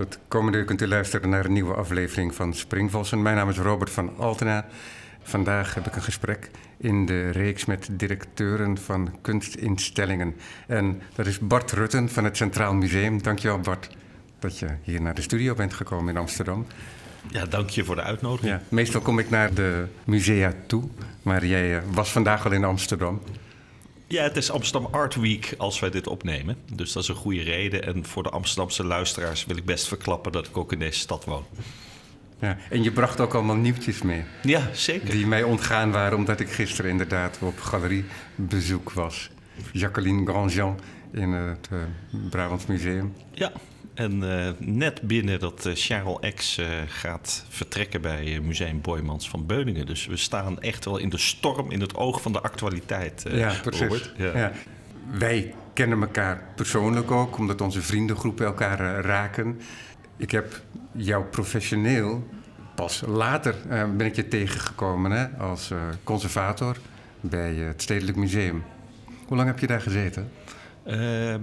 Het komende uur kunt u luisteren naar een nieuwe aflevering van Springvossen. Mijn naam is Robert van Altena. Vandaag heb ik een gesprek in de reeks met directeuren van kunstinstellingen. En dat is Bart Rutten van het Centraal Museum. Dankjewel Bart dat je hier naar de studio bent gekomen in Amsterdam. Ja, dank je voor de uitnodiging. Ja, meestal kom ik naar de musea toe, maar jij eh, was vandaag al in Amsterdam. Ja, het is Amsterdam Art Week als wij dit opnemen. Dus dat is een goede reden. En voor de Amsterdamse luisteraars wil ik best verklappen dat ik ook in deze stad woon. Ja, en je bracht ook allemaal nieuwtjes mee. Ja, zeker. Die mij ontgaan waren omdat ik gisteren inderdaad op galeriebezoek was. Jacqueline Grandjean in het uh, Brabants Museum. Ja, en uh, net binnen dat uh, Charles X uh, gaat vertrekken bij Museum Boymans van Beuningen. Dus we staan echt wel in de storm, in het oog van de actualiteit. ja, precies. Ja. ja. Wij kennen elkaar persoonlijk ook, omdat onze vriendengroepen elkaar raken. Ik heb jou professioneel pas later ben ik je tegengekomen hè, als conservator bij het Stedelijk Museum. Hoe lang heb je daar gezeten?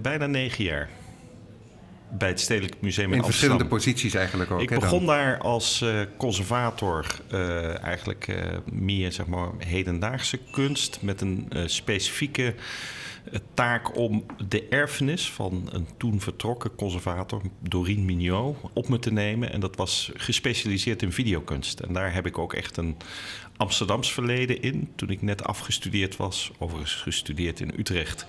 bijna negen jaar bij het Stedelijk Museum in, in verschillende posities eigenlijk ook. Ik begon daar als uh, conservator uh, eigenlijk uh, meer zeg maar hedendaagse kunst met een specifieke taak om de erfenis van een toen vertrokken conservator, Doreen Mignot, op me te nemen. En dat was gespecialiseerd in videokunst. En daar heb ik ook echt een Amsterdams verleden in. Toen ik net afgestudeerd was, overigens gestudeerd in Utrecht,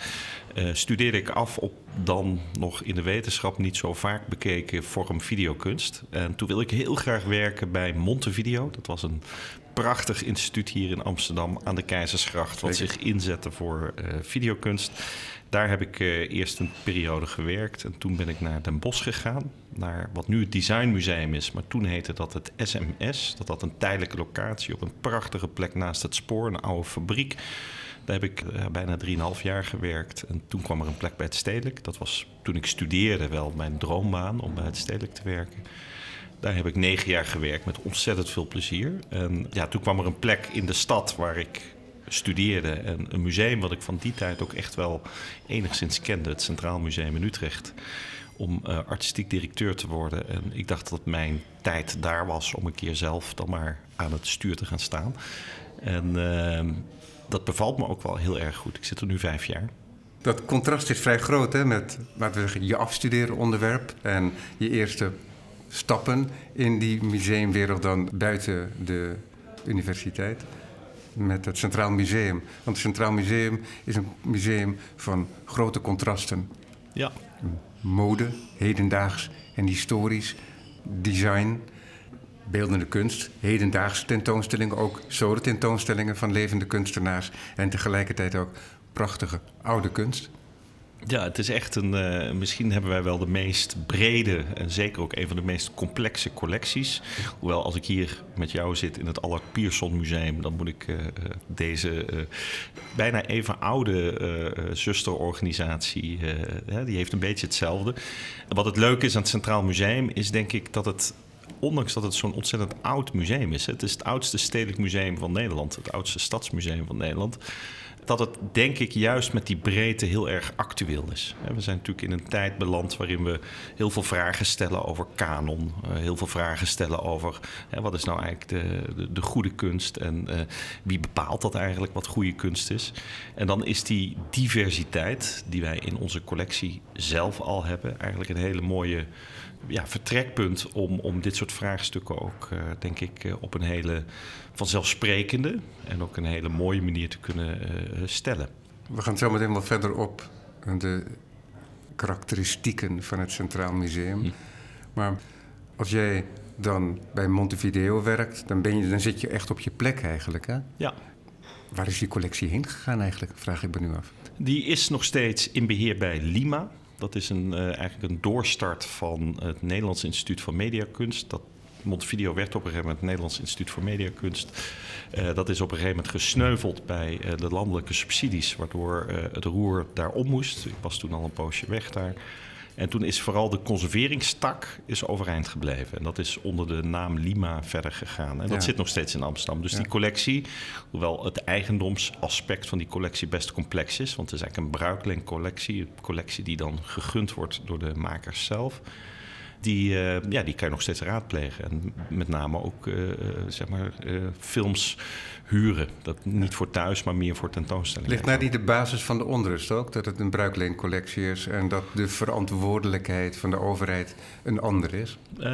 uh, studeerde ik af op dan nog in de wetenschap niet zo vaak bekeken vorm videokunst. En toen wilde ik heel graag werken bij Montevideo. Dat was een prachtig instituut hier in Amsterdam aan de Keizersgracht, wat zich inzette voor uh, videokunst. Daar heb ik uh, eerst een periode gewerkt en toen ben ik naar Den Bosch gegaan, naar wat nu het Designmuseum is, maar toen heette dat het SMS. Dat had een tijdelijke locatie op een prachtige plek naast het spoor, een oude fabriek. Daar heb ik uh, bijna 3,5 jaar gewerkt. En toen kwam er een plek bij het Stedelijk. Dat was toen ik studeerde wel mijn droombaan om bij het Stedelijk te werken. Daar heb ik negen jaar gewerkt met ontzettend veel plezier. En ja, toen kwam er een plek in de stad waar ik studeerde. En een museum wat ik van die tijd ook echt wel enigszins kende. Het Centraal Museum in Utrecht. Om uh, artistiek directeur te worden. En ik dacht dat mijn tijd daar was om een keer zelf dan maar aan het stuur te gaan staan. En uh, dat bevalt me ook wel heel erg goed. Ik zit er nu vijf jaar. Dat contrast is vrij groot hè, met laten we zeggen, je afstuderen onderwerp en je eerste stappen in die museumwereld dan buiten de universiteit. Met het Centraal Museum. Want het Centraal Museum is een museum van grote contrasten. Ja. Mode, hedendaags en historisch, design, beeldende kunst, hedendaagse tentoonstellingen, ook solo tentoonstellingen van levende kunstenaars en tegelijkertijd ook prachtige oude kunst. Ja, het is echt een. Uh, misschien hebben wij wel de meest brede en zeker ook een van de meest complexe collecties. Hoewel, als ik hier met jou zit in het Allard Pierson Museum, dan moet ik uh, deze uh, bijna even oude zusterorganisatie. die heeft een beetje hetzelfde. wat het leuke is aan het Centraal Museum, is denk ik dat het ondanks dat het zo'n ontzettend oud museum is. Het is het oudste stedelijk museum van Nederland, het oudste stadsmuseum van Nederland dat het denk ik juist met die breedte heel erg actueel is. We zijn natuurlijk in een tijd beland waarin we heel veel vragen stellen over kanon. Eh, heel veel vragen stellen over wat is nou eigenlijk de, de, de goede kunst en uh, wie bepaalt dat eigenlijk wat goede kunst is. En dan is die diversiteit die wij in onze collectie zelf al hebben eigenlijk een hele mooie ja, vertrekpunt om, om dit soort vraagstukken ook, uh, denk ik, uh, op een hele vanzelfsprekende en ook een hele mooie manier te kunnen uh, stellen. We gaan zo meteen wat verder op de karakteristieken van het Centraal Museum. Hm. Maar als jij dan bij Montevideo werkt, dan, ben je, dan zit je echt op je plek eigenlijk, hè? Ja. Waar is die collectie heen gegaan eigenlijk, vraag ik me nu af. Die is nog steeds in beheer bij Lima. Dat is een, uh, eigenlijk een doorstart van het Nederlands Instituut van Mediakunst. Dat Montevideo werd op een gegeven moment het Nederlands Instituut voor Mediakunst. Uh, dat is op een gegeven moment gesneuveld bij uh, de landelijke subsidies, waardoor het roer daar om moest. Ik was toen al een poosje weg daar. En toen is vooral de conserveringstak is overeind gebleven. En dat is onder de naam Lima verder gegaan. En dat zit nog steeds in Amsterdam. Dus die collectie, hoewel het eigendomsaspect van die collectie best complex is... want het is eigenlijk een bruikleen collectie. Een collectie die dan gegund wordt door de makers zelf... die, ja, die kan je nog steeds raadplegen. En met name ook zeg maar, films huren. Dat niet voor thuis, maar meer voor tentoonstellingen. Ligt nou niet de basis van de onrust ook? Dat het een bruikleencollectie is en dat de verantwoordelijkheid van de overheid een ander is? Uh,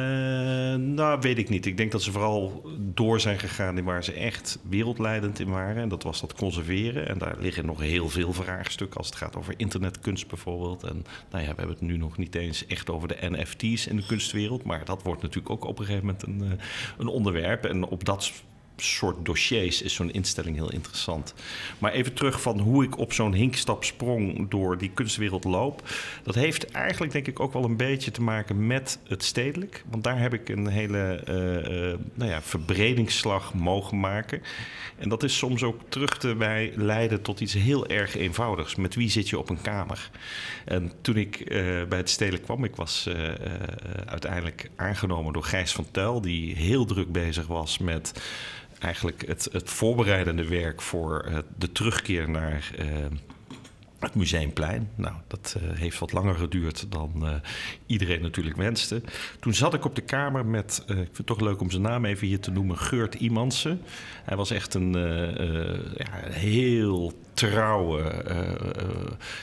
nou, weet ik niet. Ik denk dat ze vooral door zijn gegaan in waar ze echt wereldleidend in waren. En dat was dat conserveren. En daar liggen nog heel veel vraagstukken als het gaat over internetkunst bijvoorbeeld. En nou ja, we hebben het nu nog niet eens echt over de NFT's in de kunstwereld. Maar dat wordt natuurlijk ook op een gegeven moment een, eh, een onderwerp. En op dat soort dossiers is zo'n instelling heel interessant. Maar even terug van hoe ik op zo'n hinkstap sprong door die kunstwereld loop. Dat heeft eigenlijk denk ik ook wel een beetje te maken met het stedelijk. Want daar heb ik een hele uh, nou ja, verbredingsslag mogen maken. En dat is soms ook terug te bij leiden tot iets heel erg eenvoudigs. Met wie zit je op een kamer? En toen ik uh, bij het stedelijk kwam, ik was uiteindelijk aangenomen door Gijs van Tuil, die heel druk bezig was met eigenlijk het, het voorbereidende werk voor uh, de terugkeer naar uh, het Museumplein. Nou, dat uh, heeft wat langer geduurd dan iedereen natuurlijk wenste. Toen zat ik op de kamer met, ik vind het toch leuk om zijn naam even hier te noemen, Geurt Imansen. Hij was echt een ja, heel trouwe, uh,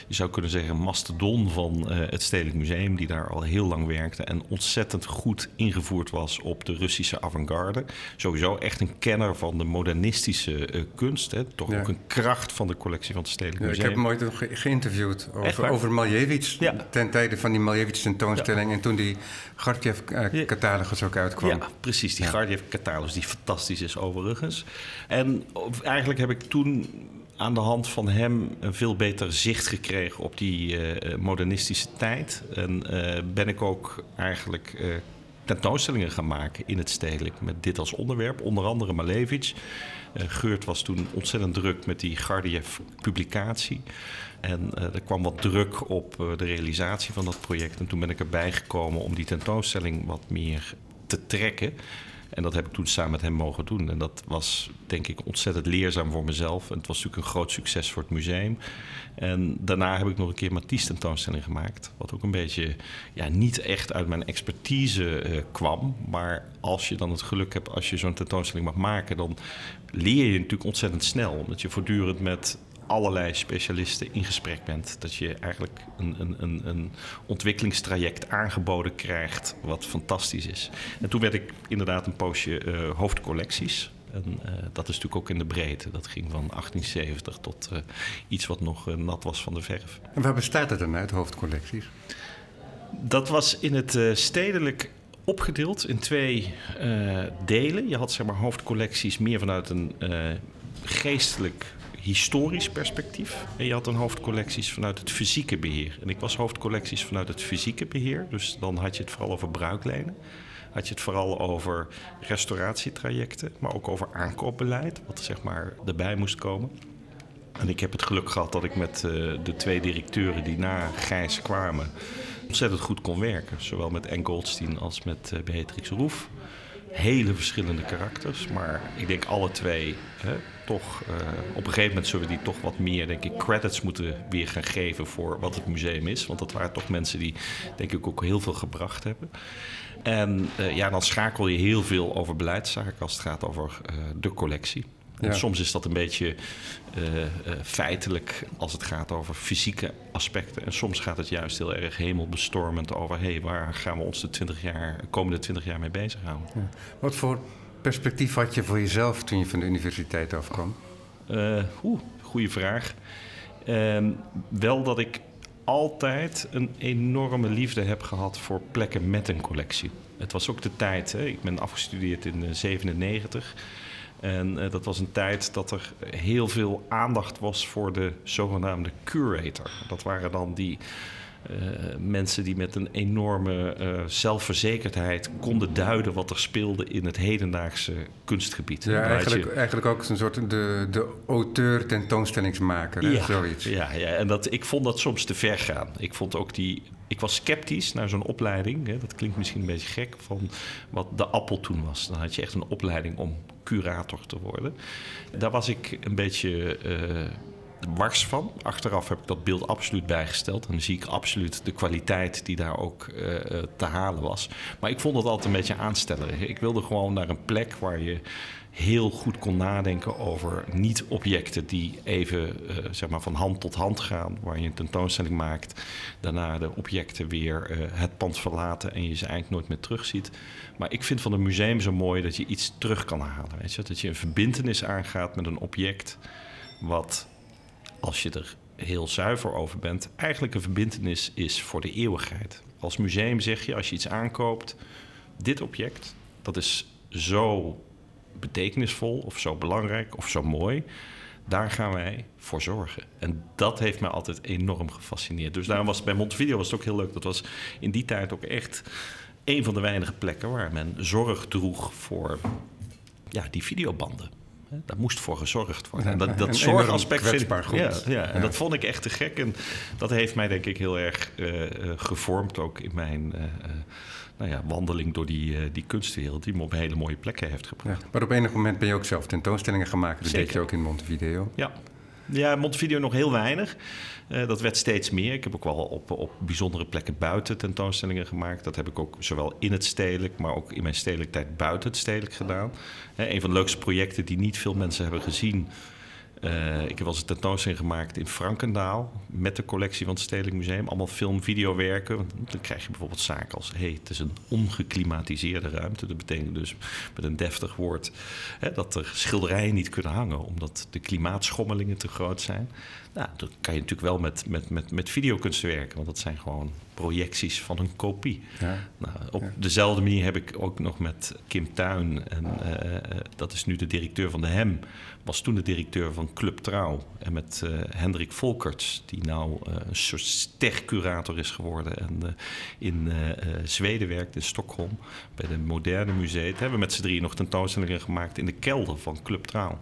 je zou kunnen zeggen, mastodon van uh, het Stedelijk Museum, die daar al heel lang werkte en ontzettend goed ingevoerd was op de Russische avant-garde. Sowieso echt een kenner van de modernistische kunst. Hè. Toch ook een kracht van de collectie van het Stedelijk Museum. ik heb hem ooit nog ge geïnterviewd over, over Malevich ten tijde van die Malevich tentoonstelling en toen die Gardjev-catalogus ook uitkwam. Ja, precies. Die Gardjev-catalogus, die fantastisch is overigens. En eigenlijk heb ik toen aan de hand van hem een veel beter zicht gekregen op die uh, modernistische tijd. En uh, ben ik ook eigenlijk uh, tentoonstellingen gaan maken in het stedelijk met dit als onderwerp. Onder andere Malevich. Geurt was toen ontzettend druk met die Gardiev-publicatie. En er kwam wat druk op de realisatie van dat project. En toen ben ik erbij gekomen om die tentoonstelling wat meer te trekken. En dat heb ik toen samen met hem mogen doen. En dat was denk ik ontzettend leerzaam voor mezelf. En het was natuurlijk een groot succes voor het museum. En daarna heb ik nog een keer Matisse tentoonstelling gemaakt. Wat ook een beetje ja, niet echt uit mijn expertise uh, kwam. Maar als je dan het geluk hebt, als je zo'n tentoonstelling mag maken, dan leer je natuurlijk ontzettend snel. Omdat je voortdurend met allerlei specialisten in gesprek bent. Dat je eigenlijk een, een, een, een ontwikkelingstraject aangeboden krijgt, wat fantastisch is. En toen werd ik inderdaad een poosje uh, hoofdcollecties. En uh, dat is natuurlijk ook in de breedte. Dat ging van 1870 tot uh, iets wat nog nat was van de verf. En waar bestaat het dan uit, hoofdcollecties? Dat was in het stedelijk opgedeeld in twee delen. Je had zeg maar hoofdcollecties meer vanuit een geestelijk historisch perspectief. En je had een hoofdcollecties vanuit het fysieke beheer. En ik was hoofdcollecties vanuit het fysieke beheer. Dus dan had je het vooral over bruiklenen. Had je het vooral over restauratietrajecten, maar ook over aankoopbeleid, wat zeg maar erbij moest komen. En ik heb het geluk gehad dat ik met uh, de twee directeuren die na Gijs kwamen ontzettend goed kon werken. Zowel met Anne Goldstein als met uh, Beatrix Roef hele verschillende karakters. Maar ik denk alle twee hè, toch... Uh, op een gegeven moment zullen we die toch wat meer, denk ik, credits moeten weer gaan geven voor wat het museum is. Want dat waren toch mensen die, denk ik, ook heel veel gebracht hebben. En uh, ja, dan schakel je heel veel over beleidszaken als het gaat over uh, de collectie. En soms is dat een beetje feitelijk als het gaat over fysieke aspecten. En soms gaat het juist heel erg hemelbestormend over... hé, hey, waar gaan we ons de 20 jaar, komende 20 jaar mee bezighouden? Ja. Wat voor perspectief had je voor jezelf toen je van de universiteit afkwam? Uh, Oeh, goede vraag. Ehm, wel dat ik altijd een enorme liefde heb gehad voor plekken met een collectie. Het was ook de tijd, hè? ik ben afgestudeerd in 1997... En uh, dat was een tijd dat er heel veel aandacht was voor de zogenaamde curator. Dat waren dan die mensen die met een enorme uh, zelfverzekerdheid konden duiden wat er speelde in het hedendaagse kunstgebied. Ja, eigenlijk, je... eigenlijk ook een soort de, de auteur tentoonstellingsmaker, ja, zoiets. Ja, ja, en dat, ik vond dat soms te ver gaan. Ik vond ook die ik was sceptisch naar zo'n opleiding. Hè, dat klinkt misschien een beetje gek, van wat de appel toen was. Dan had je echt een opleiding om curator te worden. Daar was ik een beetje uh, wars van. Achteraf heb ik dat beeld absoluut bijgesteld. En dan zie ik absoluut de kwaliteit die daar ook uh, te halen was. Maar ik vond dat altijd een beetje aanstellerig. Ik wilde gewoon naar een plek waar je heel goed kon nadenken over niet-objecten die even uh, zeg maar van hand tot hand gaan, waar je een tentoonstelling maakt, daarna de objecten weer het pand verlaten en je ze eigenlijk nooit meer terugziet. Maar ik vind van een museum zo mooi dat je iets terug kan halen. Weet je? Dat je een verbindenis aangaat met een object wat, als je er heel zuiver over bent, eigenlijk een verbindenis is voor de eeuwigheid. Als museum zeg je, als je iets aankoopt, dit object, dat is zo betekenisvol of zo belangrijk of zo mooi. Daar gaan wij voor zorgen. En dat heeft mij altijd enorm gefascineerd. Dus daarom was bij Montevideo was het ook heel leuk. Dat was in die tijd ook echt een van de weinige plekken waar men zorg droeg voor ja, die videobanden. Daar moest voor gezorgd worden. En dat, dat zorgaspect vind ik. Ja, ja, en dat vond ik echt te gek. En dat heeft mij denk ik heel erg uh, gevormd ook in mijn. Uh, nou ja, wandeling door die, uh, die kunstwereld die me op hele mooie plekken heeft gebracht. Ja, maar op enig moment ben je ook zelf tentoonstellingen gemaakt. Dat deed je ook in Montevideo. Ja, ja, Montevideo nog heel weinig. Uh, dat werd steeds meer. Ik heb ook wel op, op bijzondere plekken buiten tentoonstellingen gemaakt. Dat heb ik ook zowel in het stedelijk, maar ook in mijn stedelijk tijd buiten het stedelijk gedaan. Uh, een van de leukste projecten die niet veel mensen hebben gezien uh, ik heb wel eens een tentoonstelling gemaakt in Frankendaal met de collectie van het Stedelijk Museum. Allemaal film-videowerken. Dan krijg je bijvoorbeeld zaken als: hey, het is een ongeklimatiseerde ruimte. Dat betekent dus met een deftig woord hè, dat er schilderijen niet kunnen hangen omdat de klimaatschommelingen te groot zijn. Nou, dan kan je natuurlijk wel met, met, met, met videokunst werken, want dat zijn gewoon projecties van een kopie. Ja. Nou, op dezelfde manier heb ik ook nog met Kim Tuin, en uh, dat is nu de directeur van de HEM, was toen de directeur van Club Trouw. En met uh, Hendrik Volkerts, die nou een soort stercurator is geworden en in Zweden werkt, in Stockholm, bij de Moderne Museum. Hebben we met z'n drieën nog tentoonstellingen gemaakt in de kelder van Club Trouw.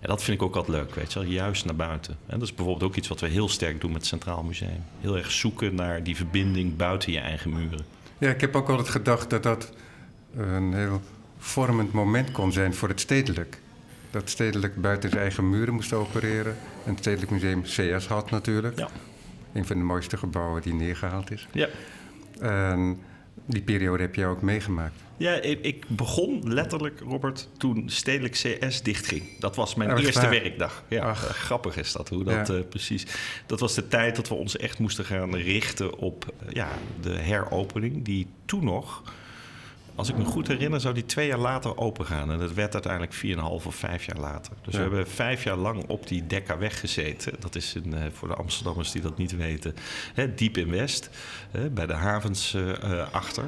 En dat vind ik ook altijd leuk, weet je wel, juist naar buiten. En dat is bijvoorbeeld ook iets wat we heel sterk doen met het Centraal Museum. Heel erg zoeken naar die verbinding buiten je eigen muren. Ja, ik heb ook altijd gedacht dat dat een heel vormend moment kon zijn voor het stedelijk. Dat stedelijk buiten zijn eigen muren moest opereren. En het Stedelijk Museum CS had natuurlijk. Ja. Een van de mooiste gebouwen die neergehaald is. Ja. En die periode heb jij ook meegemaakt. Ja, ik begon letterlijk, Robert, toen Stedelijk CS dichtging. Dat was mijn oh, eerste werkdag. Ja, grappig is dat, hoe dat uh, precies... Dat was de tijd dat we ons echt moesten gaan richten op uh, ja, de heropening... die toen nog, als ik me goed herinner, zou die twee jaar later opengaan. En dat werd uiteindelijk 4,5 of vijf jaar later. Dus we hebben vijf jaar lang op die Dekka weggezeten. Dat is een, uh, voor de Amsterdammers die dat niet weten, hè, diep in West, bij de havens achter...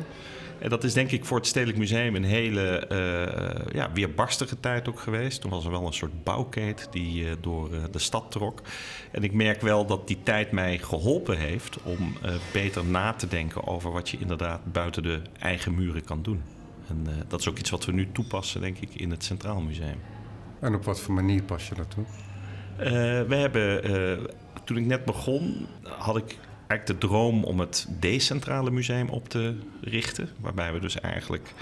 En dat is denk ik voor het Stedelijk Museum een hele uh, ja, weerbarstige tijd ook geweest. Toen was er wel een soort bouwkeet die uh, door uh, de stad trok. En ik merk wel dat die tijd mij geholpen heeft om beter na te denken over wat je inderdaad buiten de eigen muren kan doen. En dat is ook iets wat we nu toepassen, denk ik, in het Centraal Museum. En op wat voor manier pas je dat toe? we hebben, toen ik net begon, had ik eigenlijk de droom om het decentrale museum op te richten. Waarbij we dus eigenlijk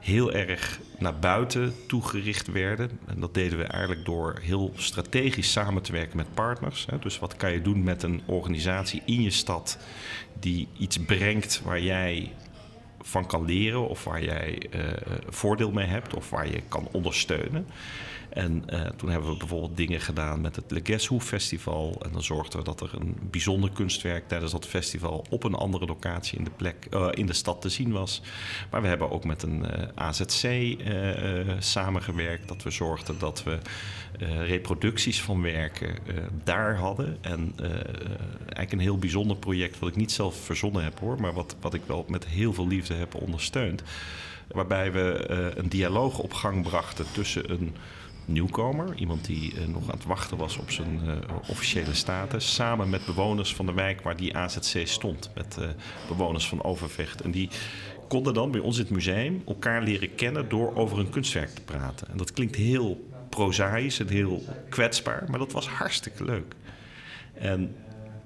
heel erg naar buiten toegericht werden. En dat deden we eigenlijk door heel strategisch samen te werken met partners. Dus wat kan je doen met een organisatie in je stad die iets brengt waar jij van kan leren of waar jij uh, voordeel mee hebt of waar je kan ondersteunen. En uh, toen hebben we bijvoorbeeld dingen gedaan met het Legeshoe Festival. En dan zorgden we dat er een bijzonder kunstwerk tijdens dat festival op een andere locatie in de, plek, uh, in de stad te zien was. Maar we hebben ook met een uh, AZC samengewerkt. Dat we zorgden dat we reproducties van werken daar hadden. En eigenlijk een heel bijzonder project wat ik niet zelf verzonnen heb hoor. Maar wat, wat ik wel met heel veel liefde heb ondersteund. Waarbij we een dialoog op gang brachten tussen een nieuwkomer. Iemand die uh, nog aan het wachten was op zijn uh, officiële status. Samen met bewoners van de wijk waar die AZC stond. Met uh, bewoners van Overvecht. En die konden dan bij ons in het museum elkaar leren kennen door over een kunstwerk te praten. En dat klinkt heel prozaïs en heel kwetsbaar, maar dat was hartstikke leuk. En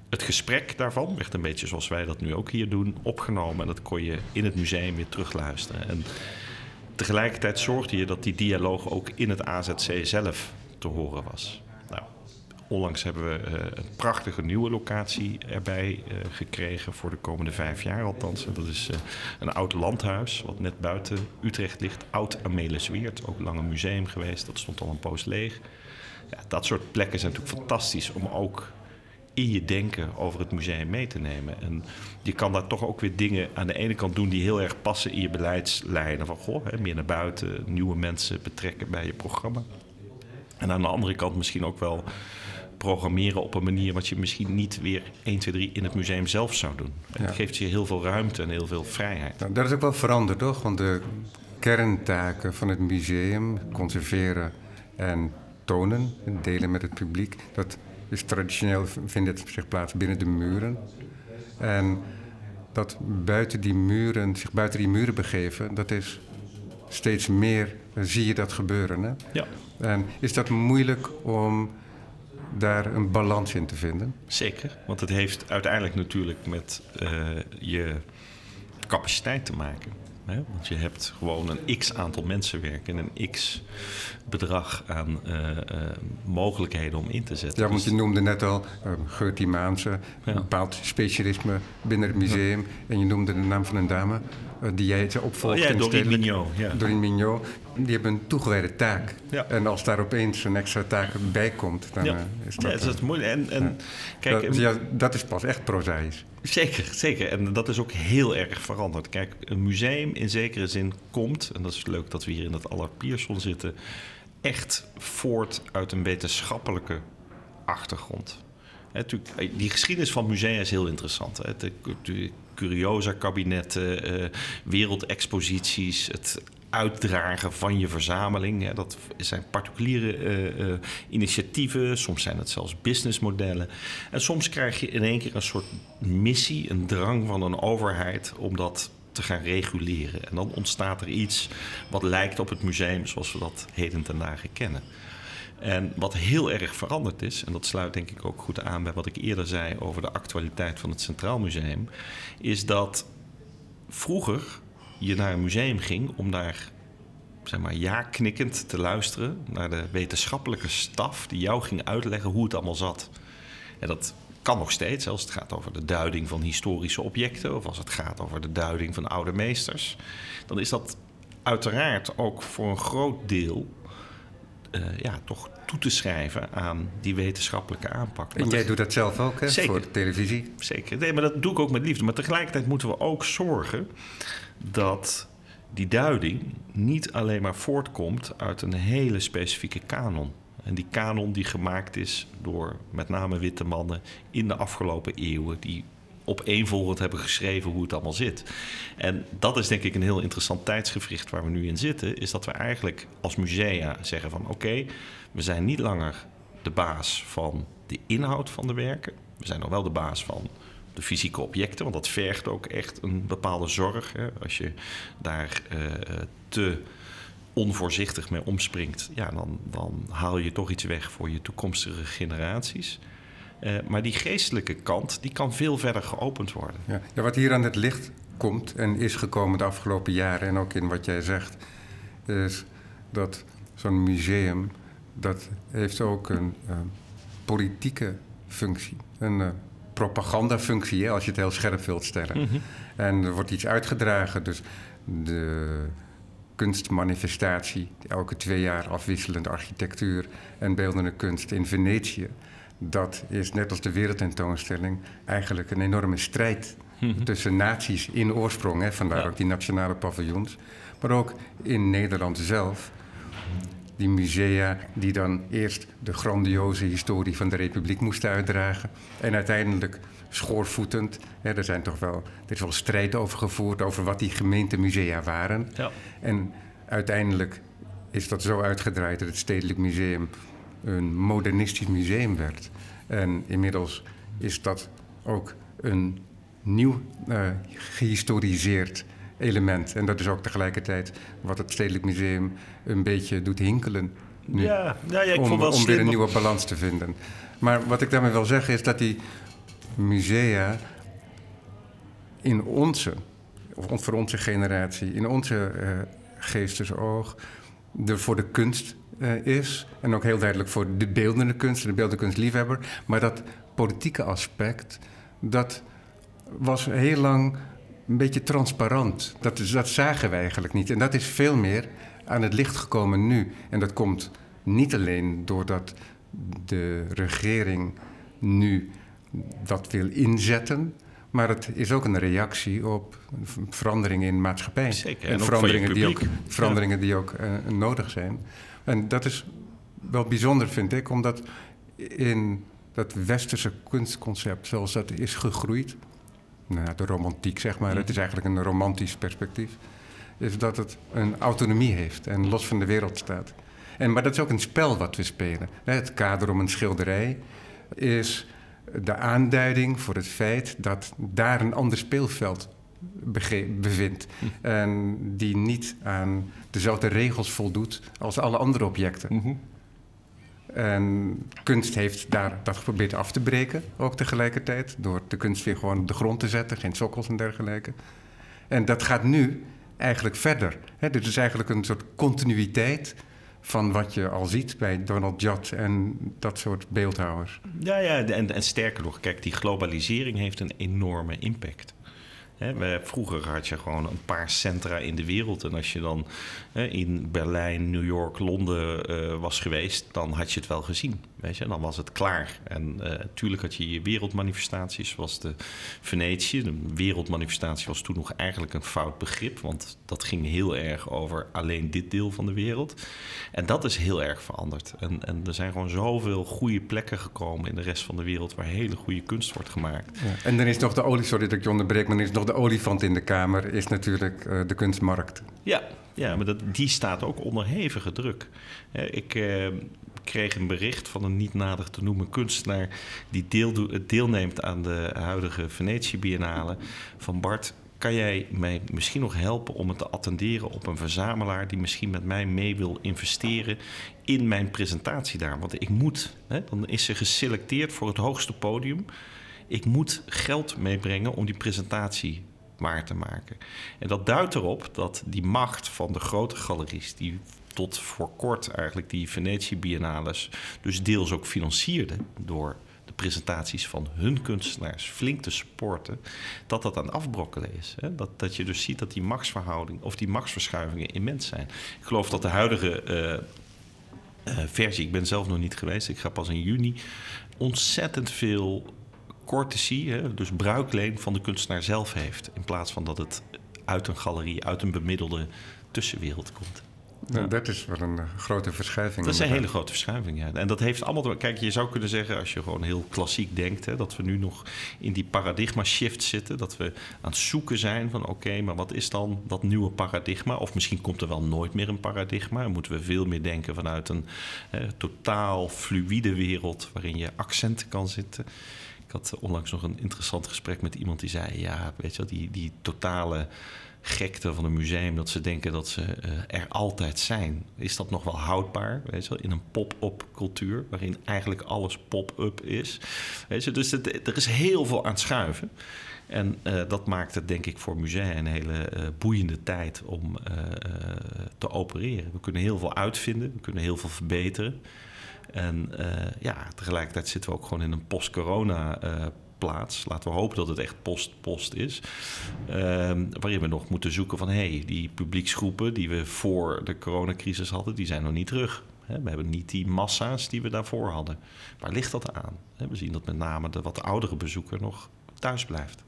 het gesprek daarvan werd een beetje zoals wij dat nu ook hier doen, opgenomen. En dat kon je in het museum weer terugluisteren. En tegelijkertijd zorgde je dat die dialoog ook in het AZC zelf te horen was. Nou, onlangs hebben we uh, een prachtige nieuwe locatie erbij uh, gekregen voor de komende vijf jaar althans. Dat is uh, een oud landhuis wat net buiten Utrecht ligt. Oud Amelisweert, ook lang een museum geweest. Dat stond al een poos leeg. Ja, dat soort plekken zijn natuurlijk fantastisch om ook in je denken over het museum mee te nemen. En je kan daar toch ook weer dingen aan de ene kant doen die heel erg passen in je beleidslijnen. Van goh, hè, meer naar buiten, nieuwe mensen betrekken bij je programma. En aan de andere kant misschien ook wel programmeren op een manier wat je misschien niet weer 1, 2, 3 in het museum zelf zou doen. Ja. Het geeft je heel veel ruimte en heel veel vrijheid. Nou, dat is ook wel veranderd, toch? Want de kerntaken van het museum, conserveren en tonen, delen met het publiek, dat is traditioneel vindt het zich plaats binnen de muren. En dat buiten die muren, zich buiten die muren begeven, dat is steeds meer, zie je dat gebeuren. Hè? Ja. En is dat moeilijk om daar een balans in te vinden? Zeker, want het heeft uiteindelijk natuurlijk met uh, je capaciteit te maken. Hè? Want je hebt gewoon een x aantal mensen werken en een x bedrag aan uh, uh, mogelijkheden om in te zetten. Ja, want je noemde net al uh, Gertie Maanse, ja. een bepaald specialisme binnen het museum. Ja. En je noemde de naam van een dame die jij opvolgt. Oh, ja, Doreen Mignot. Ja. Doreen Mignot. Die hebben een toegewijde taak. Ja. En als daar opeens een extra taak bij komt, dan ja. is dat... Ja, dat is moeilijk. En, en, kijk, dat, ja, dat is pas echt prozaïs. Zeker, zeker. En dat is ook heel erg veranderd. Kijk, een museum in zekere zin komt... en dat is leuk dat we hier in dat Allard Pierson zitten... echt voort uit een wetenschappelijke achtergrond. He, die geschiedenis van musea is heel interessant. Hè. De, curiosa-kabinetten, uh, wereldexposities, het uitdragen van je verzameling. Dat zijn particuliere uh, uh, initiatieven, soms zijn het zelfs businessmodellen. En soms krijg je in één keer een soort missie, een drang van een overheid om dat te gaan reguleren. En dan ontstaat er iets wat lijkt op het museum zoals we dat heden ten dagen kennen. En wat heel erg veranderd is, en dat sluit denk ik ook goed aan bij wat ik eerder zei over de actualiteit van het Centraal Museum, is dat vroeger je naar een museum ging om daar zeg maar, ja knikkend te luisteren naar de wetenschappelijke staf die jou ging uitleggen hoe het allemaal zat. En dat kan nog steeds, als het gaat over de duiding van historische objecten of als het gaat over de duiding van oude meesters. Dan is dat uiteraard ook voor een groot deel uh, ja, toch toe te schrijven aan die wetenschappelijke aanpak. En jij doet dat zelf ook, hè? Zeker. Voor de televisie? Zeker. Nee, maar dat doe ik ook met liefde. Maar tegelijkertijd moeten we ook zorgen dat die duiding niet alleen maar voortkomt uit een hele specifieke kanon. En die kanon die gemaakt is door met name witte mannen in de afgelopen eeuwen, die opeenvolgend hebben geschreven hoe het allemaal zit. En dat is denk ik een heel interessant tijdsgevricht waar we nu in zitten. Is dat we eigenlijk als musea zeggen van oké, we zijn niet langer de baas van de inhoud van de werken. We zijn nog wel de baas van de fysieke objecten, want dat vergt ook echt een bepaalde zorg. Hè. Als je daar uh, te onvoorzichtig mee omspringt, ja, dan, dan haal je toch iets weg voor je toekomstige generaties. Uh, maar die geestelijke kant, die kan veel verder geopend worden. Ja. ja, wat hier aan het licht komt en is gekomen de afgelopen jaren... en ook in wat jij zegt, is dat zo'n museum... dat heeft ook een uh, politieke functie. Een uh, propagandafunctie, hè, als je het heel scherp wilt stellen. Mm -hmm. En er wordt iets uitgedragen, dus de kunstmanifestatie... elke twee jaar afwisselende architectuur en beeldende kunst in Venetië dat is net als de wereldtentoonstelling eigenlijk een enorme strijd mm-hmm. tussen naties in oorsprong. Hè, vandaar ja. ook die nationale paviljoens. Maar ook in Nederland zelf. Die musea die dan eerst de grandioze historie van de Republiek moesten uitdragen. En uiteindelijk schoorvoetend. Hè, er, zijn toch wel, er is wel strijd over gevoerd over wat die gemeentemusea waren. Ja. En uiteindelijk is dat zo uitgedraaid dat het Stedelijk Museum een modernistisch museum werd. En inmiddels is dat ook een nieuw uh, gehistoriseerd element. En dat is ook tegelijkertijd wat het Stedelijk Museum een beetje doet hinkelen. Nu, ja, ja, ja, ik om, vond wel om weer een nieuwe balans te vinden. Maar wat ik daarmee wil zeggen is dat die musea in onze, of voor onze generatie, in onze uh, geestesoog, er voor de kunst uh, is. En ook heel duidelijk voor de beeldende kunst, de beeldende kunstliefhebber. Maar dat politieke aspect, dat was heel lang een beetje transparant. Dat, dat zagen we eigenlijk niet. En dat is veel meer aan het licht gekomen nu. En dat komt niet alleen doordat de regering nu dat wil inzetten. Maar het is ook een reactie op veranderingen in maatschappij. Zeker. En, veranderingen, die ook, veranderingen die ook uh, nodig zijn. En dat is wel bijzonder, vind ik, omdat in dat westerse kunstconcept, zoals dat is gegroeid, nou, de romantiek zeg maar, het is eigenlijk een romantisch perspectief, is dat het een autonomie heeft en los van de wereld staat. En, maar dat is ook een spel wat we spelen. Het kader om een schilderij is de aanduiding voor het feit dat daar een ander speelveld bevindt. En die niet aan dezelfde regels voldoet als alle andere objecten. Mhm. En kunst heeft daar dat geprobeerd af te breken, ook tegelijkertijd. Door de kunst weer gewoon op de grond te zetten, geen sokkels en dergelijke. En dat gaat nu eigenlijk verder. Hè? Dit is eigenlijk een soort continuïteit van wat je al ziet bij Donald Judd en dat soort beeldhouwers. Ja, ja en, en sterker nog, kijk, die globalisering heeft een enorme impact vroeger had je gewoon een paar centra in de wereld. En als je dan in Berlijn, New York, Londen uh, was geweest, dan had je het wel gezien. Weet je, dan was het klaar. En natuurlijk eh, had je je wereldmanifestaties, zoals de Venetië. De wereldmanifestatie was toen nog eigenlijk een fout begrip, want dat ging heel erg over alleen dit deel van de wereld. En dat is heel erg veranderd. En, en er zijn gewoon zoveel goede plekken gekomen in de rest van de wereld waar hele goede kunst wordt gemaakt. Ja. En dan is nog de olie, sorry dat ik je onderbreek, maar dan is nog de olifant in de kamer, is natuurlijk uh, de kunstmarkt. Ja, ja maar dat, die staat ook onder hevige druk. ik uh, kreeg een bericht van een niet nader te noemen kunstenaar... die deel, deelneemt aan de huidige Venetië Biennale. Van Bart, kan jij mij misschien nog helpen om het te attenderen op een verzamelaar... die misschien met mij mee wil investeren in mijn presentatie daar? Want ik moet, hè, dan is ze geselecteerd voor het hoogste podium... Ik moet geld meebrengen om die presentatie waar te maken. En dat duidt erop dat die macht van de grote galeries, die tot voor kort eigenlijk die Venetië Biennales, dus deels ook financierde door de presentaties van hun kunstenaars flink te supporten, dat dat aan het afbrokkelen is. Hè? Dat, dat je dus ziet dat die machtsverhouding of die machtsverschuivingen immens zijn. Ik geloof dat de huidige uh, uh, versie, ik ben zelf nog niet geweest, ik ga pas in juni, ontzettend veel courtesy, hè, dus bruikleen van de kunstenaar zelf heeft. In plaats van dat het uit een galerie, uit een bemiddelde tussenwereld komt. Ja. Dat is wel een eh, grote verschuiving. Dat is een hele grote verschuiving, ja. En dat heeft allemaal... Kijk, je zou kunnen zeggen, als je gewoon heel klassiek denkt... Hè, dat we nu nog in die paradigma-shift zitten. Dat we aan het zoeken zijn van... oké, maar wat is dan dat nieuwe paradigma? Of misschien komt er wel nooit meer een paradigma. Dan moeten we veel meer denken vanuit een totaal fluïde wereld... waarin je accenten kan zitten. Ik had onlangs nog een interessant gesprek met iemand die zei: Ja, weet je wel, die, die totale gekte van een museum, dat ze denken dat ze uh, er altijd zijn. Is dat nog wel houdbaar? Weet je in een pop-up cultuur, waarin eigenlijk alles pop-up is. Dus er is heel veel aan het schuiven. En uh, dat maakt het denk ik voor musea een hele uh, boeiende tijd om te opereren. We kunnen heel veel uitvinden, we kunnen heel veel verbeteren. En ja, tegelijkertijd zitten we ook gewoon in een post-corona plaats. Laten we hopen dat het echt post-post is. Uh, waarin we nog moeten zoeken van... hé, hey, die publieksgroepen die we voor de coronacrisis hadden... die zijn nog niet terug. We hebben niet die massa's die we daarvoor hadden. Waar ligt dat aan? We zien dat met name de wat oudere bezoeker nog thuis blijft.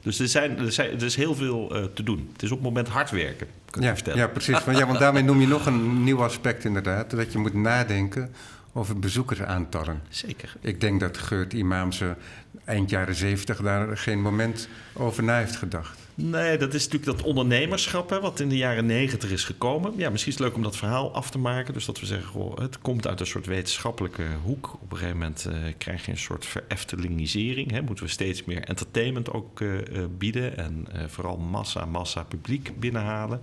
Dus er, zijn, er, zijn, er is heel veel uh, te doen. Het is op het moment hard werken, kan ja, je vertellen. Ja, precies. Want, ja, want daarmee noem je nog een nieuw aspect inderdaad. Dat je moet nadenken over bezoekersaantallen. Zeker. Ik denk dat Geurt Imamse eind jaren zeventig daar geen moment over na heeft gedacht. Nee, dat is natuurlijk dat ondernemerschap hè, wat in de jaren negentig is gekomen. Ja, misschien is het leuk om dat verhaal af te maken. Dus dat we zeggen, het komt uit een soort wetenschappelijke hoek. Op een gegeven moment uh, krijg je een soort vereftelingisering. Hè. Moeten we steeds meer entertainment ook uh, uh, bieden. En vooral massa, massa publiek binnenhalen.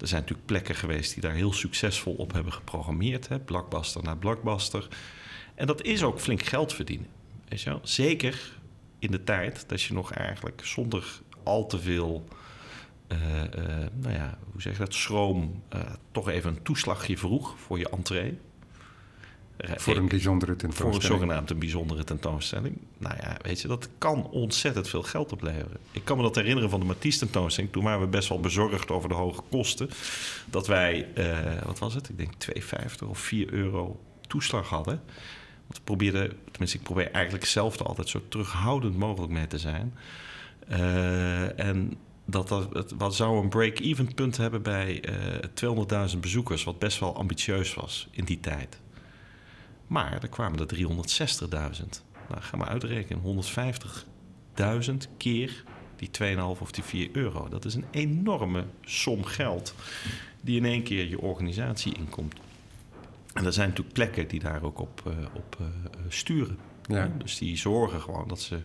Er zijn natuurlijk plekken geweest die daar heel succesvol op hebben geprogrammeerd. Hè. Blockbuster naar blockbuster. En dat is ook flink geld verdienen. Weet je wel? Zeker in de tijd dat je nog eigenlijk zonder al te veel nou ja, hoe zeg je dat, schroom toch even een toeslagje vroeg voor je entree. Voor een bijzondere tentoonstelling. Voor een zogenaamde bijzondere tentoonstelling. Nou ja, weet je, dat kan ontzettend veel geld opleveren. Ik kan me dat herinneren van de Matisse tentoonstelling. Toen waren we best wel bezorgd over de hoge kosten. Dat wij, wat was het? Ik denk 2,50 of 4 euro toeslag hadden. Want we probeerden, tenminste ik probeer eigenlijk zelf er altijd zo terughoudend mogelijk mee te zijn. Uh, en dat, dat het, wat zou een break-even punt hebben bij uh, 200.000 bezoekers, wat best wel ambitieus was in die tijd. Maar er kwamen er 360.000. Nou, ga maar uitrekenen. 150.000 keer die 2,5 of die 4 euro. Dat is een enorme som geld die in één keer je organisatie inkomt. En er zijn natuurlijk plekken die daar ook op, uh, op sturen. Ja. Dus die zorgen gewoon dat ze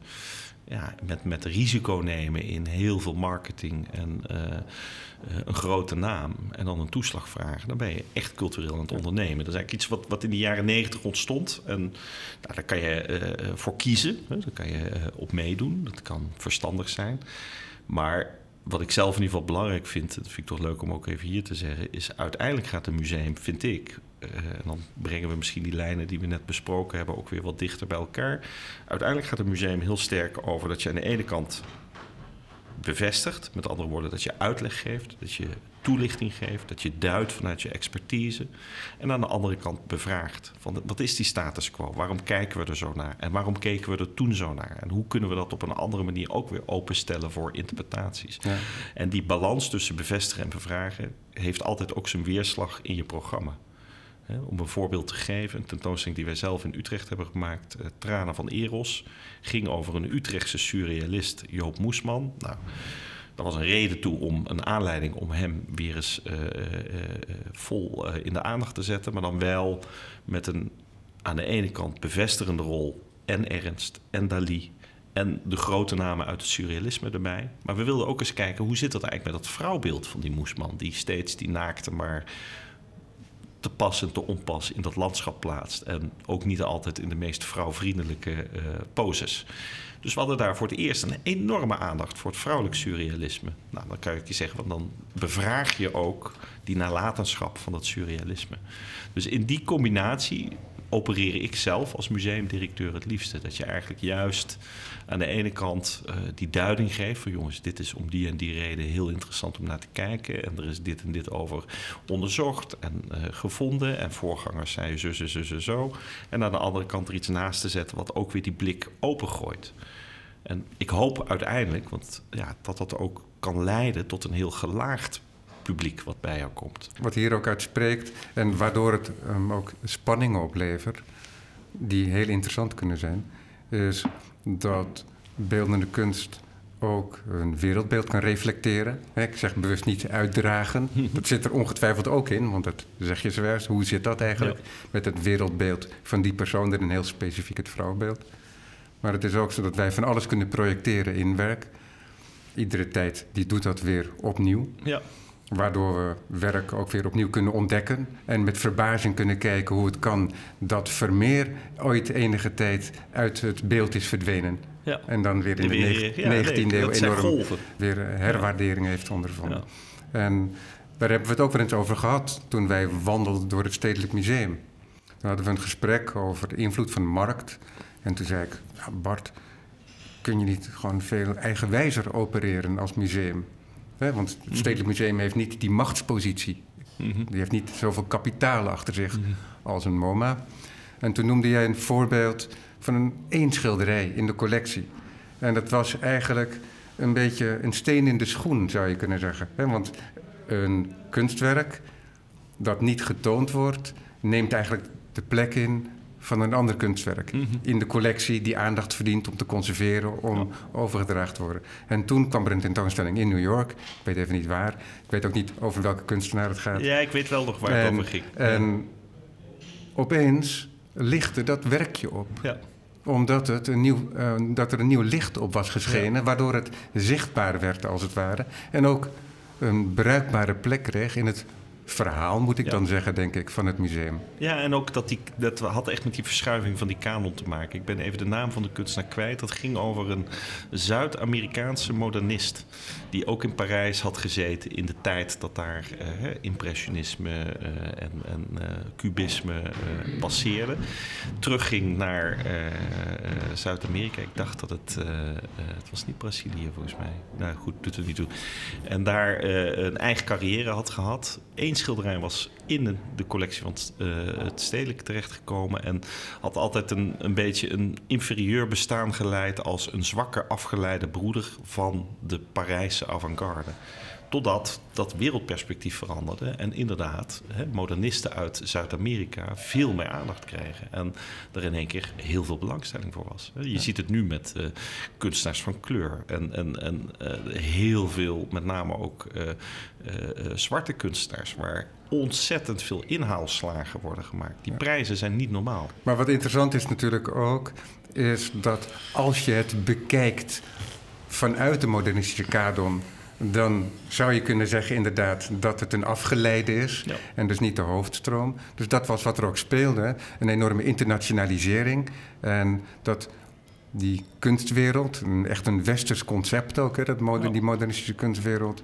ja, met, met risico nemen in heel veel marketing en uh, een grote naam en dan een toeslag vragen, dan ben je echt cultureel aan het ondernemen. Dat is eigenlijk iets wat, wat in de jaren negentig ontstond. En nou, daar kan je uh, voor kiezen, hè? daar kan je op meedoen. Dat kan verstandig zijn. Maar wat ik zelf in ieder geval belangrijk vind, dat vind ik toch leuk om ook even hier te zeggen, is uiteindelijk gaat een museum, vind ik, en dan brengen we misschien die lijnen die we net besproken hebben ook weer wat dichter bij elkaar. Uiteindelijk gaat een museum heel sterk over dat je aan de ene kant bevestigt, met andere woorden dat je uitleg geeft, dat je toelichting geeft, dat je duidt vanuit je expertise. En aan de andere kant bevraagt. Van wat is die status quo? Waarom kijken we er zo naar? En waarom keken we er toen zo naar? En hoe kunnen we dat op een andere manier ook weer openstellen voor interpretaties? Ja. En die balans tussen bevestigen en bevragen heeft altijd ook zijn weerslag in je programma. Om een voorbeeld te geven, een tentoonstelling die wij zelf in Utrecht hebben gemaakt, uh, Tranen van Eros, ging over een Utrechtse surrealist, Joop Moesman. Nou, dat was een reden toe om een aanleiding om hem weer eens uh, uh, vol in de aandacht te zetten. Maar dan wel met een aan de ene kant bevestigende rol. En Ernst en Dali. En de grote namen uit het surrealisme erbij. Maar we wilden ook eens kijken hoe zit dat eigenlijk met dat vrouwbeeld van die moesman. Die steeds die naakte maar te pas en te onpas in dat landschap plaatst. En ook niet altijd in de meest vrouwvriendelijke uh, poses. Dus we hadden daar voor het eerst een enorme aandacht voor het vrouwelijk surrealisme. Nou, dan kan ik je zeggen, want dan bevraag je ook die nalatenschap van dat surrealisme. Dus in die combinatie opereer ik zelf als museumdirecteur het liefste. Dat je eigenlijk juist aan de ene kant uh, die duiding geeft van jongens, dit is om die en die reden heel interessant om naar te kijken. En er is dit en dit over onderzocht en uh, gevonden. En voorgangers zo, zo, zo, zo, zo. En aan de andere kant er iets naast te zetten wat ook weer die blik opengooit. En ik hoop uiteindelijk, want ja, dat dat ook kan leiden tot een heel gelaagd publiek wat bij jou komt. Wat hier ook uit spreekt en waardoor het um, ook spanningen oplevert, die heel interessant kunnen zijn, is dat beeldende kunst ook een wereldbeeld kan reflecteren. Ik zeg bewust niet uitdragen. Dat zit er ongetwijfeld ook in, want dat zeg je zojuist. Hoe zit dat eigenlijk met het wereldbeeld van die persoon en heel specifiek het vrouwbeeld? Maar het is ook zo dat wij van alles kunnen projecteren in werk. Iedere tijd die doet dat weer opnieuw. Ja. Waardoor we werk ook weer opnieuw kunnen ontdekken. En met verbazing kunnen kijken hoe het kan dat Vermeer ooit enige tijd uit het beeld is verdwenen. Ja. En dan weer in de, de 19e eeuw enorm weer herwaardering heeft ondervonden. Ja. En daar hebben we het ook wel eens over gehad toen wij wandelden door het Stedelijk Museum. Toen hadden we een gesprek over de invloed van de markt. En toen zei ik, ja Bart, kun je niet gewoon veel eigenwijzer opereren als museum? Want het mhm. Stedelijk Museum heeft niet die machtspositie. Mhm. Die heeft niet zoveel kapitaal achter zich mhm. als een MoMA. En toen noemde jij een voorbeeld van een één schilderij in de collectie. En dat was eigenlijk een beetje een steen in de schoen, zou je kunnen zeggen. want een kunstwerk dat niet getoond wordt, neemt eigenlijk de plek in van een ander kunstwerk mhm. in de collectie die aandacht verdient om te conserveren, om overgedragen te worden. En toen kwam er een tentoonstelling in New York. Ik weet even niet waar. Ik weet ook niet over welke kunstenaar het gaat. Ja, ik weet wel nog waar het over ging. En opeens lichtte dat werkje op. Ja omdat het een nieuw, uh, dat er een nieuw licht op was geschenen, waardoor het zichtbaar werd als het ware. En ook een bruikbare plek kreeg in het verhaal, moet ik Ja. dan zeggen, denk ik, van het museum. Ja, en ook dat die, dat had echt met die verschuiving van die kanon te maken. Ik ben even de naam van de kunstenaar kwijt. Dat ging over een Zuid-Amerikaanse modernist. Die ook in Parijs had gezeten in de tijd dat daar eh, impressionisme eh, en, en eh, cubisme passeerde. Terugging naar Zuid-Amerika. Ik dacht dat het. het was niet Brazilië volgens mij. Nou goed, doet er niet toe. En daar een eigen carrière had gehad. Eén schilderij was in de collectie van het, het stedelijk terechtgekomen. En had altijd een, een beetje een inferieur bestaan geleid als een zwakker afgeleide broeder van de Parijse avant-garde. Totdat dat wereldperspectief veranderde en inderdaad hè, modernisten uit Zuid-Amerika veel meer aandacht kregen. En er in één keer heel veel belangstelling voor was. Je ziet het nu met eh, kunstenaars van kleur en, en, en eh, heel veel, met name ook eh, zwarte kunstenaars, waar ontzettend veel inhaalslagen worden gemaakt. Die prijzen zijn niet normaal. Maar wat interessant is natuurlijk ook, is dat als je het bekijkt vanuit de modernistische kanon, dan zou je kunnen zeggen inderdaad dat het een afgeleide is Ja. en dus niet de hoofdstroom. Dus dat was wat er ook speelde, een enorme internationalisering en dat die kunstwereld, een, echt een westers concept ook, hè, dat moder- Ja. die modernistische kunstwereld,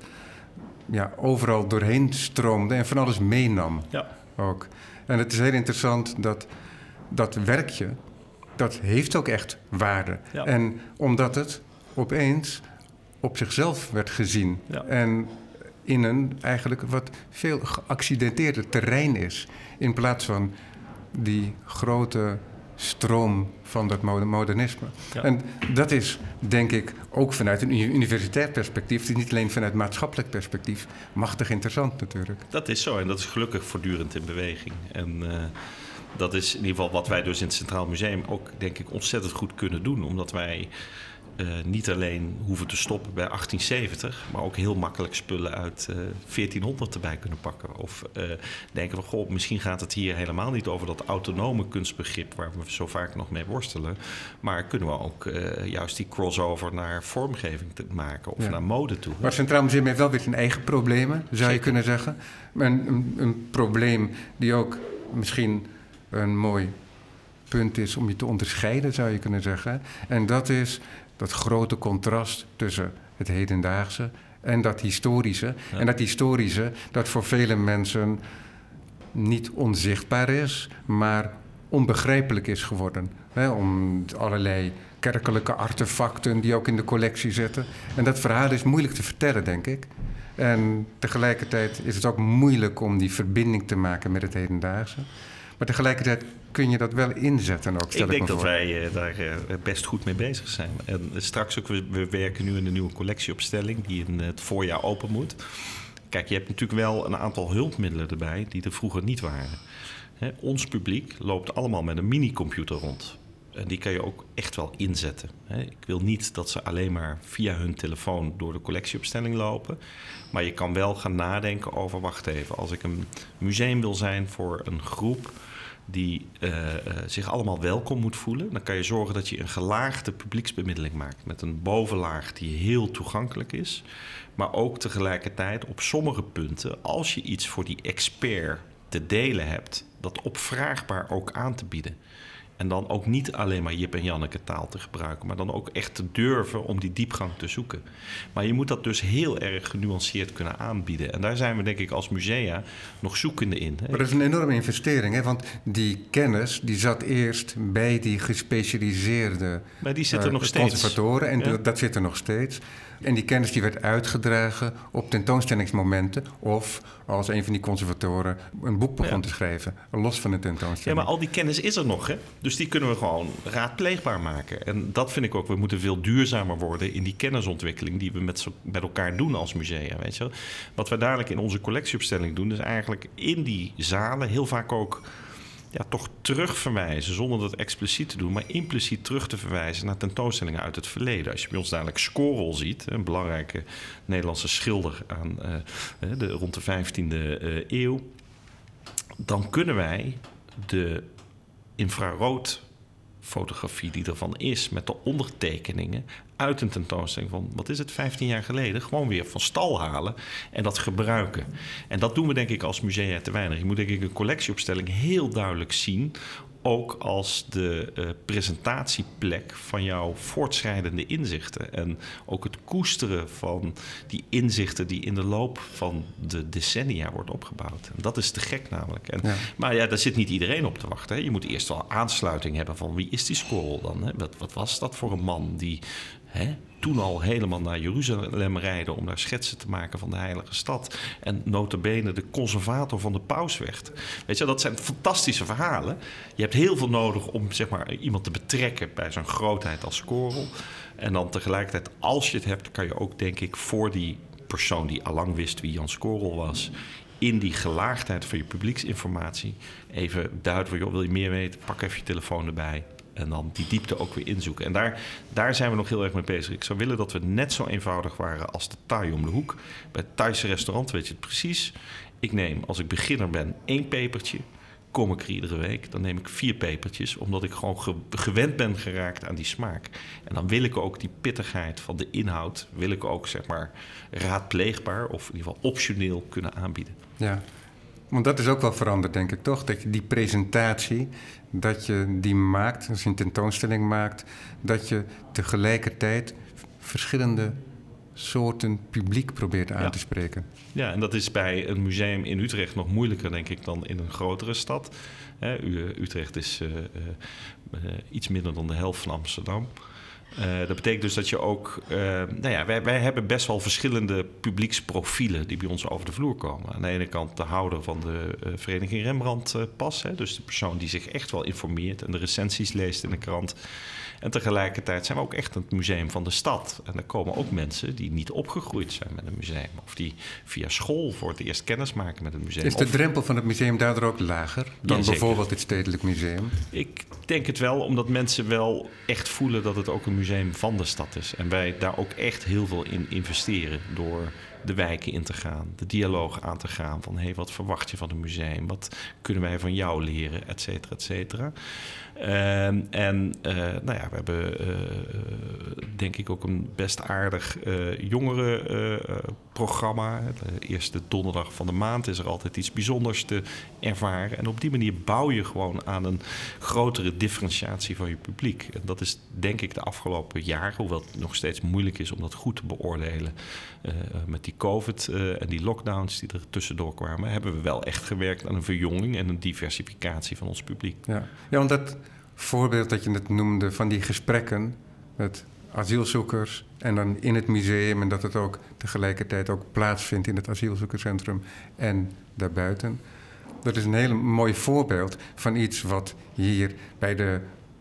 ja, overal doorheen stroomde en van alles meenam Ja. ook. En het is heel interessant dat dat werkje, dat heeft ook echt waarde. En omdat het opeens op zichzelf werd gezien. Ja. En in een eigenlijk wat veel geaccidenteerder terrein is. In plaats van die grote stroom van dat moder- modernisme. Ja. En dat is, denk ik, ook vanuit een uni- universitair perspectief... niet alleen vanuit maatschappelijk perspectief... machtig interessant natuurlijk. Dat is zo en dat is gelukkig voortdurend in beweging. En eh, dat is in ieder geval wat wij dus in het Centraal Museum ook, denk ik, ontzettend goed kunnen doen. Omdat wij niet alleen hoeven te stoppen bij 1870, maar ook heel makkelijk spullen uit eh 1400 erbij kunnen pakken. Of eh, denken we, goh, misschien gaat het hier helemaal niet over dat autonome kunstbegrip waar we zo vaak nog mee worstelen. Maar kunnen we ook eh, juist die crossover naar vormgeving te maken of Ja. naar mode toe. Maar het Centraal Museum heeft wel weer zijn eigen problemen, zou je kunnen zeggen. Een, een probleem die ook misschien een mooi punt is om je te onderscheiden, zou je kunnen zeggen. En dat is dat grote contrast tussen het hedendaagse en dat historische. Ja. En dat historische, dat voor vele mensen niet onzichtbaar is, maar onbegrijpelijk is geworden. Hè, om allerlei kerkelijke artefacten die ook in de collectie zitten. En dat verhaal is moeilijk te vertellen, denk ik. En tegelijkertijd is het ook moeilijk om die verbinding te maken met het hedendaagse. Maar tegelijkertijd kun je dat wel inzetten ook, stel Ik ik, denk dat voor. wij eh, daar eh, best goed mee bezig zijn. En straks ook, we, we werken nu in een nieuwe collectieopstelling die in het voorjaar open moet. Kijk, je hebt natuurlijk wel een aantal hulpmiddelen erbij die er vroeger niet waren. Hè, ons publiek loopt allemaal met een minicomputer rond. En die kan je ook echt wel inzetten. Hè. Ik wil niet dat ze alleen maar via hun telefoon door de collectieopstelling lopen. Maar je kan wel gaan nadenken over, wacht even, als ik een museum wil zijn voor een groep die eh, eh, zich allemaal welkom moet voelen, dan kan je zorgen dat je een gelaagde publieksbemiddeling maakt. Met een bovenlaag die heel toegankelijk is. Maar ook tegelijkertijd op sommige punten, als je iets voor die expert te delen hebt, dat opvraagbaar ook aan te bieden. En dan ook niet alleen maar Jip en Janneke taal te gebruiken, maar dan ook echt te durven om die diepgang te zoeken. Maar je moet dat dus heel erg genuanceerd kunnen aanbieden. En daar zijn we denk ik als musea nog zoekende in. hè. Maar dat is een enorme investering, hè? want die kennis die zat eerst bij die gespecialiseerde Maar die zitten eh, nog steeds. conservatoren en Ja. dat, dat zit er nog steeds. En die kennis die werd uitgedragen op tentoonstellingsmomenten of als een van die conservatoren een boek begon Ja. te schrijven, los van de Ja, tentoonstelling. maar al die kennis is er nog, hè? Dus die kunnen we gewoon raadpleegbaar maken. En dat vind ik ook, we moeten veel duurzamer worden in die kennisontwikkeling die we met, met elkaar doen als musea, weet je wel. Wat we dadelijk in onze collectieopstelling doen, is eigenlijk in die zalen heel vaak ook ja, toch terugverwijzen, zonder dat expliciet te doen, maar impliciet terug te verwijzen naar tentoonstellingen uit het verleden. Als je bij ons dadelijk Scorel ziet, een belangrijke Nederlandse schilder aan, eh, eh, de, rond de 15e eh, eeuw, dan kunnen wij de infraroodfotografie die ervan is, met de ondertekeningen, uit een tentoonstelling van, wat is het, 15 jaar geleden, gewoon weer van stal halen en dat gebruiken. En dat doen we denk ik als musea te weinig. Je moet denk ik een collectieopstelling heel duidelijk zien ook als de uh, presentatieplek van jouw voortschrijdende inzichten. En ook het koesteren van die inzichten die in de loop van de decennia wordt opgebouwd. En dat is te gek namelijk. En, Maar ja, daar zit niet iedereen op te wachten. Hè. Je moet eerst wel aansluiting hebben van wie is die score dan? Hè? Wat, wat was dat voor een man die hè, toen al helemaal naar Jeruzalem rijden om daar schetsen te maken van de heilige stad. En notabene de conservator van de paus werd. Weet je, dat zijn fantastische verhalen. Je hebt heel veel nodig om zeg maar, iemand te betrekken bij zo'n grootheid als Korel. En dan tegelijkertijd, als je het hebt, kan je ook denk ik voor die persoon die allang wist wie Jan Korel was, in die gelaagdheid van je publieksinformatie even duiden joh, wil je meer weten? Pak even je telefoon erbij. En dan die diepte ook weer inzoeken. En daar, daar zijn we nog heel erg mee bezig. Ik zou willen dat we net zo eenvoudig waren als de Thai om de hoek. Bij het Thaise restaurant weet je het precies. Ik neem, als ik beginner ben, één pepertje. Kom ik er iedere week, dan neem ik vier pepertjes. Omdat ik gewoon gewend ben geraakt aan die smaak. En dan wil ik ook die pittigheid van de inhoud... wil ik ook, zeg maar, raadpleegbaar... of in ieder geval optioneel kunnen aanbieden. Ja, want dat is ook wel veranderd, denk ik, toch? Dat je die presentatie, dat je die maakt, als je een tentoonstelling maakt, dat je tegelijkertijd verschillende soorten publiek probeert aan te spreken. Ja, en dat is bij een museum in Utrecht nog moeilijker, denk ik, dan in een grotere stad. Utrecht is uh, uh, iets minder dan de helft van Amsterdam. Uh, dat betekent dus dat je ook. Uh, nou ja, wij, wij hebben best wel verschillende publieksprofielen die bij ons over de vloer komen. Aan de ene kant de houder van de uh, Vereniging Rembrandt pas, hè, dus de persoon die zich echt wel informeert en de recensies leest in de krant. En tegelijkertijd zijn we ook echt het museum van de stad. En er komen ook mensen die niet opgegroeid zijn met een museum. Of die via school voor het eerst kennis maken met een museum. Is de drempel van het museum daardoor ook lager dan bijvoorbeeld het Stedelijk Museum? Ik denk het wel, omdat mensen wel echt voelen dat het ook een museum van de stad is. En wij daar ook echt heel veel in investeren door de wijken in te gaan, de dialoog aan te gaan van hé, hey, wat verwacht je van een museum? Wat kunnen wij van jou leren, et cetera, et cetera. Ehm, en uh, nou ja, we hebben uh, denk ik ook een best aardig uh, jongerenprogramma. de eerste donderdag van de maand is er altijd iets bijzonders te ervaren. En op die manier bouw je gewoon aan een grotere differentiatie van je publiek. En dat is denk ik de afgelopen jaren, hoewel het nog steeds moeilijk is om dat goed te beoordelen. met die COVID en die lockdowns die er tussendoor kwamen, hebben we wel echt gewerkt aan een verjonging en een diversificatie van ons publiek. Ja, ja want dat voorbeeld dat je het noemde van die gesprekken met asielzoekers en dan in het museum en dat het ook tegelijkertijd ook plaatsvindt in het asielzoekerscentrum en daarbuiten. Dat is een heel mooi voorbeeld van iets wat hier bij de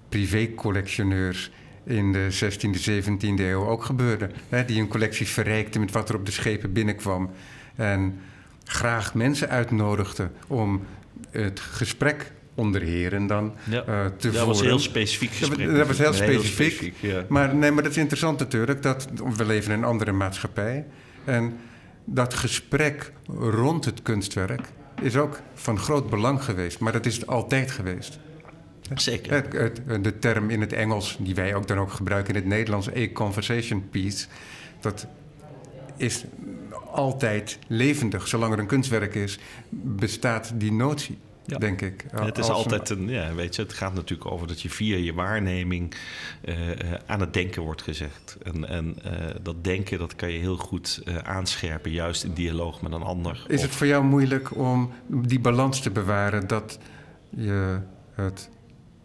privécollectioneurs in de 16e, 17e eeuw ook gebeurde. Hè, die hun collecties verrijkten met wat er op de schepen binnenkwam. En graag mensen uitnodigde om het gesprek onder heren dan ja. uh, te dat was heel specifiek gesprek. Dat, dat was heel specifiek. Heel specifiek ja. maar, nee, maar dat is interessant natuurlijk. Dat, we leven in een andere maatschappij. En dat gesprek rond het kunstwerk is ook van groot belang geweest. Maar dat is het altijd geweest. Zeker. Het, het, de term in het Engels, die wij ook dan ook gebruiken in het Nederlands, a conversation piece. Dat is altijd levendig. Zolang er een kunstwerk is, bestaat die notie. Ja. Denk ik. Het is altijd een, ja, weet je, het gaat natuurlijk over dat je via je waarneming uh, aan het denken wordt gezegd. En, en uh, dat denken, dat kan je heel goed uh, aanscherpen, juist in dialoog met een ander. Is of... het voor jou moeilijk om die balans te bewaren dat je het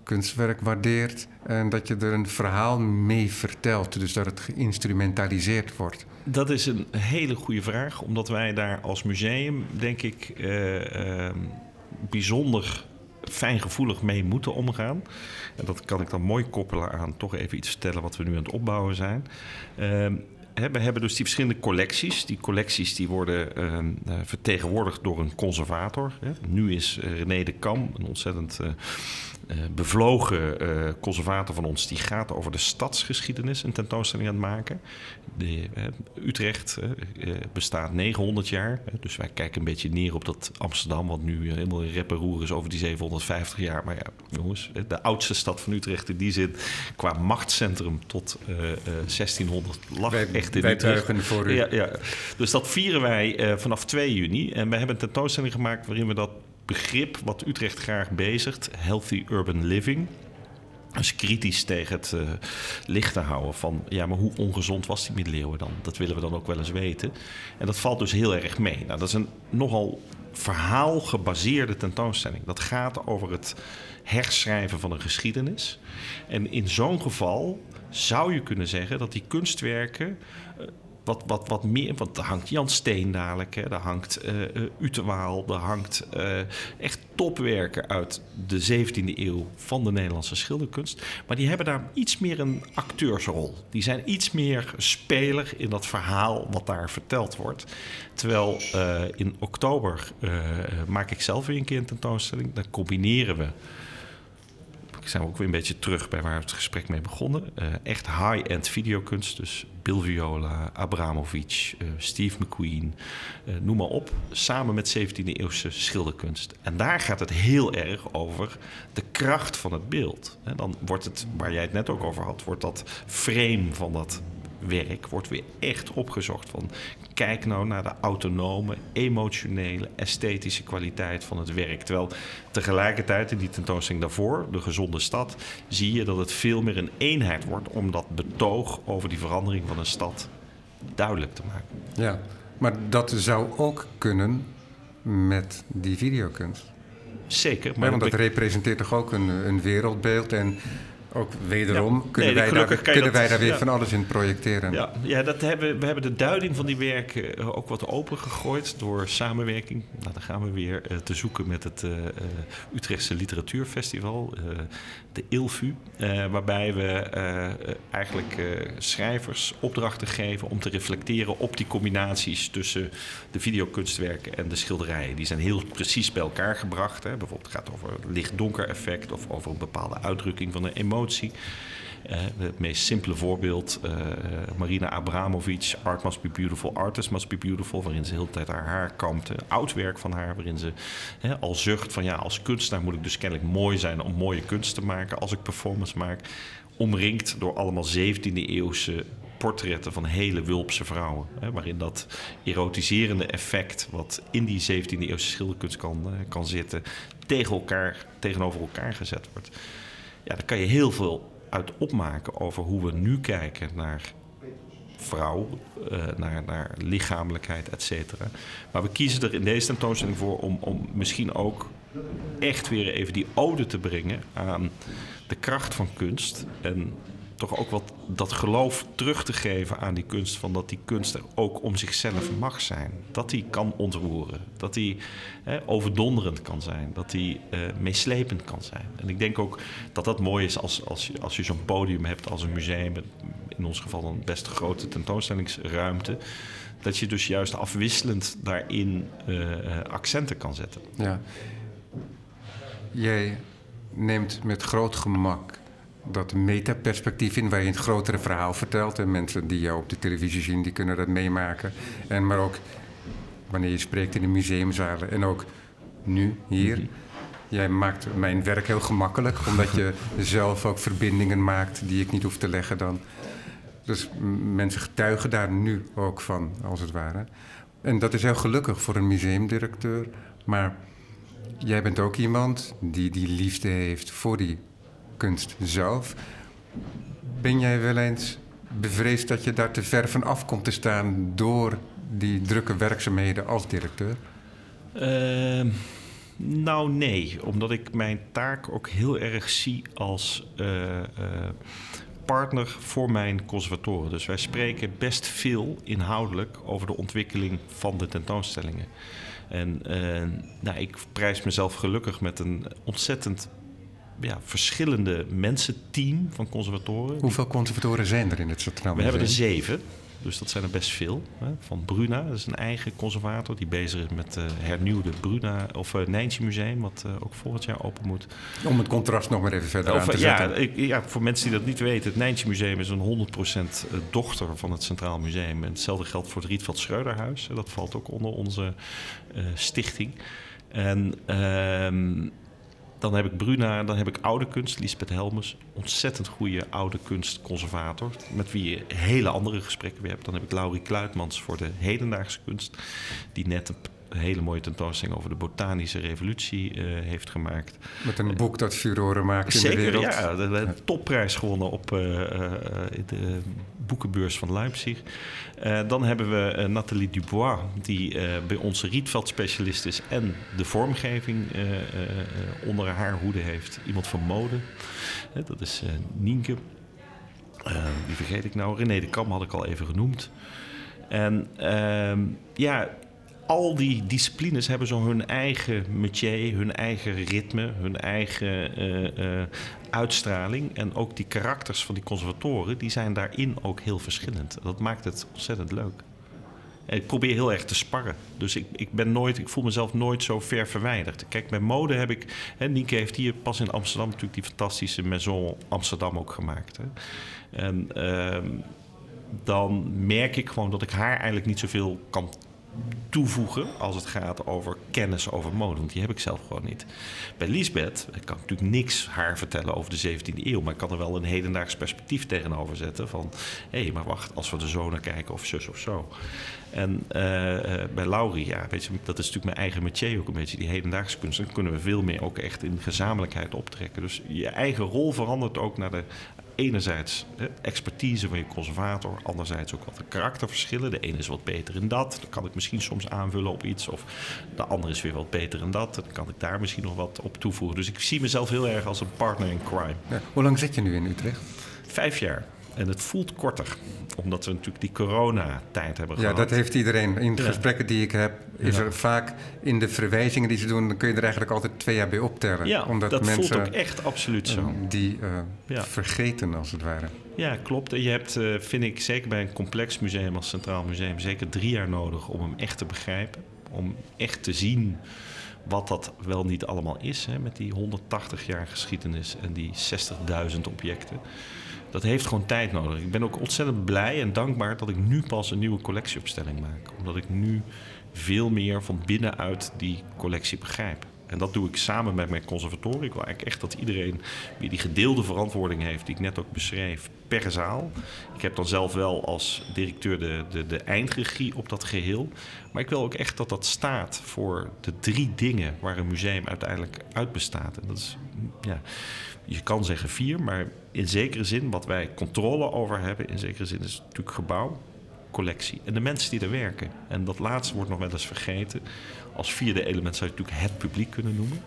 kunstwerk waardeert en dat je er een verhaal mee vertelt, dus dat het geïnstrumentaliseerd wordt? Dat is een hele goede vraag, omdat wij daar als museum, denk ik ehm, bijzonder fijngevoelig mee moeten omgaan. En dat kan ik dan mooi koppelen aan toch even iets vertellen wat we nu aan het opbouwen zijn. Uh, we hebben dus die verschillende collecties. Die collecties die worden uh, vertegenwoordigd door een conservator. Nu is René de Kam, een ontzettend uh, bevlogen uh, conservator van ons, die gaat over de stadsgeschiedenis een tentoonstelling aan het maken. De, Utrecht bestaat 900 jaar, dus wij kijken een beetje neer op dat Amsterdam, wat nu helemaal in rep roer is over die 750 jaar. Maar ja, jongens, de oudste stad van Utrecht in die zin, qua machtscentrum tot 1600 lag wij, echt in wij Utrecht. voor u. Ja, ja. Dus dat vieren wij vanaf 2 juni. En we hebben een tentoonstelling gemaakt waarin we dat begrip wat Utrecht graag bezigt, healthy urban living. Dus kritisch tegen het uh, licht te houden van, ja, maar hoe ongezond was die middeleeuwen dan? Dat willen we dan ook wel eens weten. En dat valt dus heel erg mee. Nou, dat is een nogal verhaalgebaseerde tentoonstelling. Dat gaat over het herschrijven van een geschiedenis. En in zo'n geval zou je kunnen zeggen dat die kunstwerken wat, wat, wat meer. Want daar hangt Jan Steen dadelijk, hè, daar hangt uh, Utewaal, daar hangt uh, echt topwerken uit de 17e eeuw van de Nederlandse schilderkunst. Maar die hebben daar iets meer een acteursrol. Die zijn iets meer speler in dat verhaal wat daar verteld wordt. Terwijl in oktober maak ik zelf weer een keer een tentoonstelling. Dan combineren we zijn we ook weer een beetje terug bij waar we het gesprek mee begonnen. Uh, echt high-end videokunst. Dus Bill Viola, Abramovic, uh, Steve McQueen, uh, noem maar op. Samen met 17e eeuwse schilderkunst. En daar gaat het heel erg over de kracht van het beeld. En dan wordt het, waar jij het net ook over had, wordt dat frame van dat werk wordt weer echt opgezocht. Van, kijk nou naar de autonome, emotionele, esthetische kwaliteit van het werk. Terwijl tegelijkertijd in die tentoonstelling daarvoor, de gezonde stad, zie je dat het veel meer een eenheid wordt om dat betoog over die verandering van een stad duidelijk te maken. Ja, maar dat zou ook kunnen met die videokunst. Zeker. Maar ja, want dat representeert toch ook een, een wereldbeeld en ook wederom kunnen, wij, daar, kunnen wij daar weer van alles in projecteren. Ja, ja dat hebben, we hebben de duiding van die werken eh, ook wat open gegooid door samenwerking. Nou, dan gaan we weer uh, te zoeken met het uh, Utrechtse Literatuurfestival, de ILFU. waarbij we eigenlijk schrijvers opdrachten geven om te reflecteren op die combinaties tussen de videokunstwerken en de schilderijen. Die zijn heel precies bij elkaar gebracht. Hè. Bijvoorbeeld het gaat over licht-donker effect of over een bepaalde uitdrukking van een emotie het meest simpele voorbeeld, uh, Marina Abramovic, Art Must Be Beautiful, Artist Must Be Beautiful, waarin ze de hele tijd haar haar kampt. Oud werk van haar, waarin ze al zucht van ja, als kunstenaar moet ik dus kennelijk mooi zijn om mooie kunst te maken als ik performance maak. Omringd door allemaal 17e eeuwse portretten van hele wulpse vrouwen. Waarin dat erotiserende effect, wat in die 17e eeuwse schilderkunst kan, kan zitten, tegen elkaar, tegenover elkaar gezet wordt. Ja, daar kan je heel veel uit opmaken over hoe we nu kijken naar vrouw, uh, naar, naar lichamelijkheid, et cetera. Maar we kiezen er in deze tentoonstelling voor om, om misschien ook echt weer even die ode te brengen aan de kracht van kunst. En toch ook wat dat geloof terug te geven aan die kunst. Van dat die kunst er ook om zichzelf mag zijn. Dat die kan ontroeren. Dat die hè, overdonderend kan zijn. Dat die uh, meeslepend kan zijn. En ik denk ook dat dat mooi is als, als, als je zo'n podium hebt als een museum. In ons geval een best grote tentoonstellingsruimte. Dat je dus juist afwisselend daarin uh, accenten kan zetten. Ja. Jij neemt met groot gemak dat metaperspectief in, waar je het grotere verhaal vertelt. En mensen die jou op de televisie zien, die kunnen dat meemaken. En maar ook wanneer je spreekt in de museumzalen en ook nu hier. Jij maakt mijn werk heel gemakkelijk, omdat je zelf ook verbindingen maakt die ik niet hoef te leggen dan. Dus mensen getuigen daar nu ook van, als het ware. En dat is heel gelukkig voor een museumdirecteur. Maar jij bent ook iemand die die liefde heeft voor die kunst zelf. Ben jij wel eens bevreesd dat je daar te ver van af komt te staan door die drukke werkzaamheden als directeur? Uh, nou, nee, omdat ik mijn taak ook heel erg zie als uh, uh, partner voor mijn conservatoren. Dus wij spreken best veel inhoudelijk over de ontwikkeling van de tentoonstellingen. En uh, nou, ik prijs mezelf gelukkig met een ontzettend ja, verschillende mensenteam van conservatoren. Hoeveel conservatoren zijn er in het Centraal We hebben er zeven. Dus dat zijn er best veel. Hè. Van Bruna, dat is een eigen conservator die bezig is met het hernieuwde Bruna of uh, Nijntje Museum, wat ook volgend jaar open moet. Om het contrast nog maar even verder aan te ja, zetten. Ik, ja, voor mensen die dat niet weten, het Nijntje Museum is een 100% dochter van het Centraal Museum. En hetzelfde geldt voor het Rietveld Schreuderhuis. Dat valt ook onder onze stichting. En ehm, dan heb ik Bruna, dan heb ik oude kunst, Lisbeth Helmers. Ontzettend goede oude kunstconservator. Met wie je hele andere gesprekken weer hebt. Dan heb ik Laurie Kluitmans voor de hedendaagse kunst. Die net een een hele mooie tentoonstelling over de botanische revolutie uh, heeft gemaakt. Met een boek dat furoren maakt in Zeker, de wereld. ja. De, de topprijs gewonnen op uh, de boekenbeurs van Leipzig. dan hebben we Nathalie Dubois, die bij onze Rietveld-specialist is... en de vormgeving onder haar hoede heeft. Iemand van mode. dat is Nienke. die vergeet ik nou. René de Kam had ik al even genoemd. En ehm, ja, al die disciplines hebben zo hun eigen métier, hun eigen ritme, hun eigen uh, uh, uitstraling. En ook die karakters van die conservatoren, die zijn daarin ook heel verschillend. Dat maakt het ontzettend leuk. En ik probeer heel erg te sparren. Dus ik, ik, ben nooit, ik voel mezelf nooit zo ver verwijderd. Kijk, bij mode heb ik... Hè, Nienke heeft hier pas in Amsterdam natuurlijk die fantastische Maison Amsterdam ook gemaakt. Hè. En uh, dan merk ik gewoon dat ik haar eigenlijk niet zoveel kan toevoegen als het gaat over kennis over mode. Want die heb ik zelf gewoon niet. Bij Lisbeth ik kan natuurlijk niks haar vertellen over de 17e eeuw. Maar ik kan er wel een hedendaags perspectief tegenover zetten. Van hé, hey, maar wacht, als we de zonen kijken of zus of zo. En uh, bij Laurie, ja, weet je, dat is natuurlijk mijn eigen métier ook een beetje, die hedendaagse kunst. Dan kunnen we veel meer ook echt in gezamenlijkheid optrekken. Dus je eigen rol verandert ook naar de enerzijds de expertise van je conservator, anderzijds ook wat de karakterverschillen. De ene is wat beter in dat, dan kan ik misschien soms aanvullen op iets. Of de andere is weer wat beter in dat, dan kan ik daar misschien nog wat op toevoegen. Dus ik zie mezelf heel erg als een partner in crime. Ja, hoe lang zit je nu in Utrecht? Vijf jaar. En het voelt korter, omdat we natuurlijk die coronatijd hebben gehad. Ja, dat heeft iedereen. In de gesprekken die ik heb, is er vaak in de verwijzingen die ze doen, dan kun je er eigenlijk altijd twee jaar bij optellen. Ja, omdat dat mensen, voelt ook echt absoluut zo. Die uh, vergeten, als het ware. Ja, klopt. En je hebt, uh, vind ik, zeker bij een complex museum als Centraal Museum, zeker drie jaar nodig om hem echt te begrijpen. Om echt te zien wat dat wel niet allemaal is, hè, met die 180 jaar geschiedenis en die 60.000 objecten dat heeft gewoon tijd nodig. Ik ben ook ontzettend blij en dankbaar dat ik nu pas een nieuwe collectieopstelling maak. Omdat ik nu veel meer van binnenuit die collectie begrijp. En dat doe ik samen met mijn conservatorie. Ik wil eigenlijk echt dat iedereen weer die gedeelde verantwoording heeft, die ik net ook beschreef, per zaal. Ik heb dan zelf wel als directeur de, de, de eindregie op dat geheel. Maar ik wil ook echt dat dat staat voor de drie dingen waar een museum uiteindelijk uit bestaat. En dat is, ja, je kan zeggen vier, maar in zekere zin, wat wij controle over hebben, in zekere zin is natuurlijk gebouw, collectie en de mensen die er werken. En dat laatste wordt nog wel eens vergeten. Als vierde element zou je natuurlijk het publiek kunnen noemen.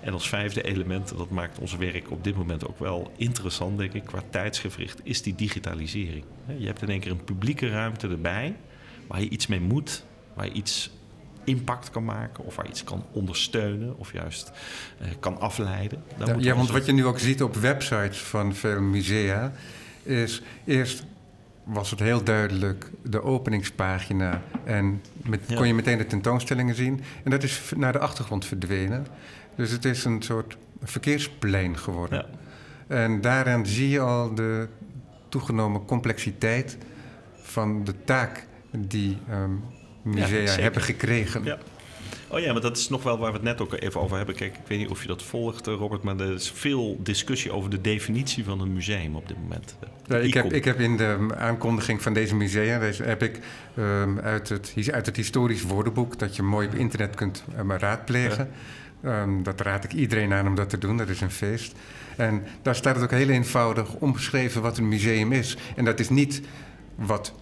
En als vijfde element, dat maakt ons werk op dit moment ook wel interessant, denk ik, qua tijdsgevricht, is die digitalisering. Je hebt in één keer een publieke ruimte erbij waar je iets mee moet, waar je iets impact kan maken of waar iets kan ondersteunen of juist uh, kan afleiden. Ja, ja, want wat je nu ook ziet op websites van veel musea is eerst was het heel duidelijk de openingspagina en met, kon je meteen de tentoonstellingen zien en dat is naar de achtergrond verdwenen. Dus het is een soort verkeersplein geworden. Ja. En daaraan zie je al de toegenomen complexiteit van de taak die um, musea hebben gekregen. Ja. Oh ja, maar dat is nog wel waar we het net ook even over hebben. Kijk, ik weet niet of je dat volgt, eh, Robert, maar er is veel discussie over de definitie van een museum op dit moment. Ja, ik, heb, ik heb in de aankondiging van deze musea deze heb ik, um, uit, het, uit het historisch woordenboek dat je mooi op internet kunt um, raadplegen. Um, dat raad ik iedereen aan om dat te doen, dat is een feest. En daar staat het ook heel eenvoudig omschreven wat een museum is. En dat is niet wat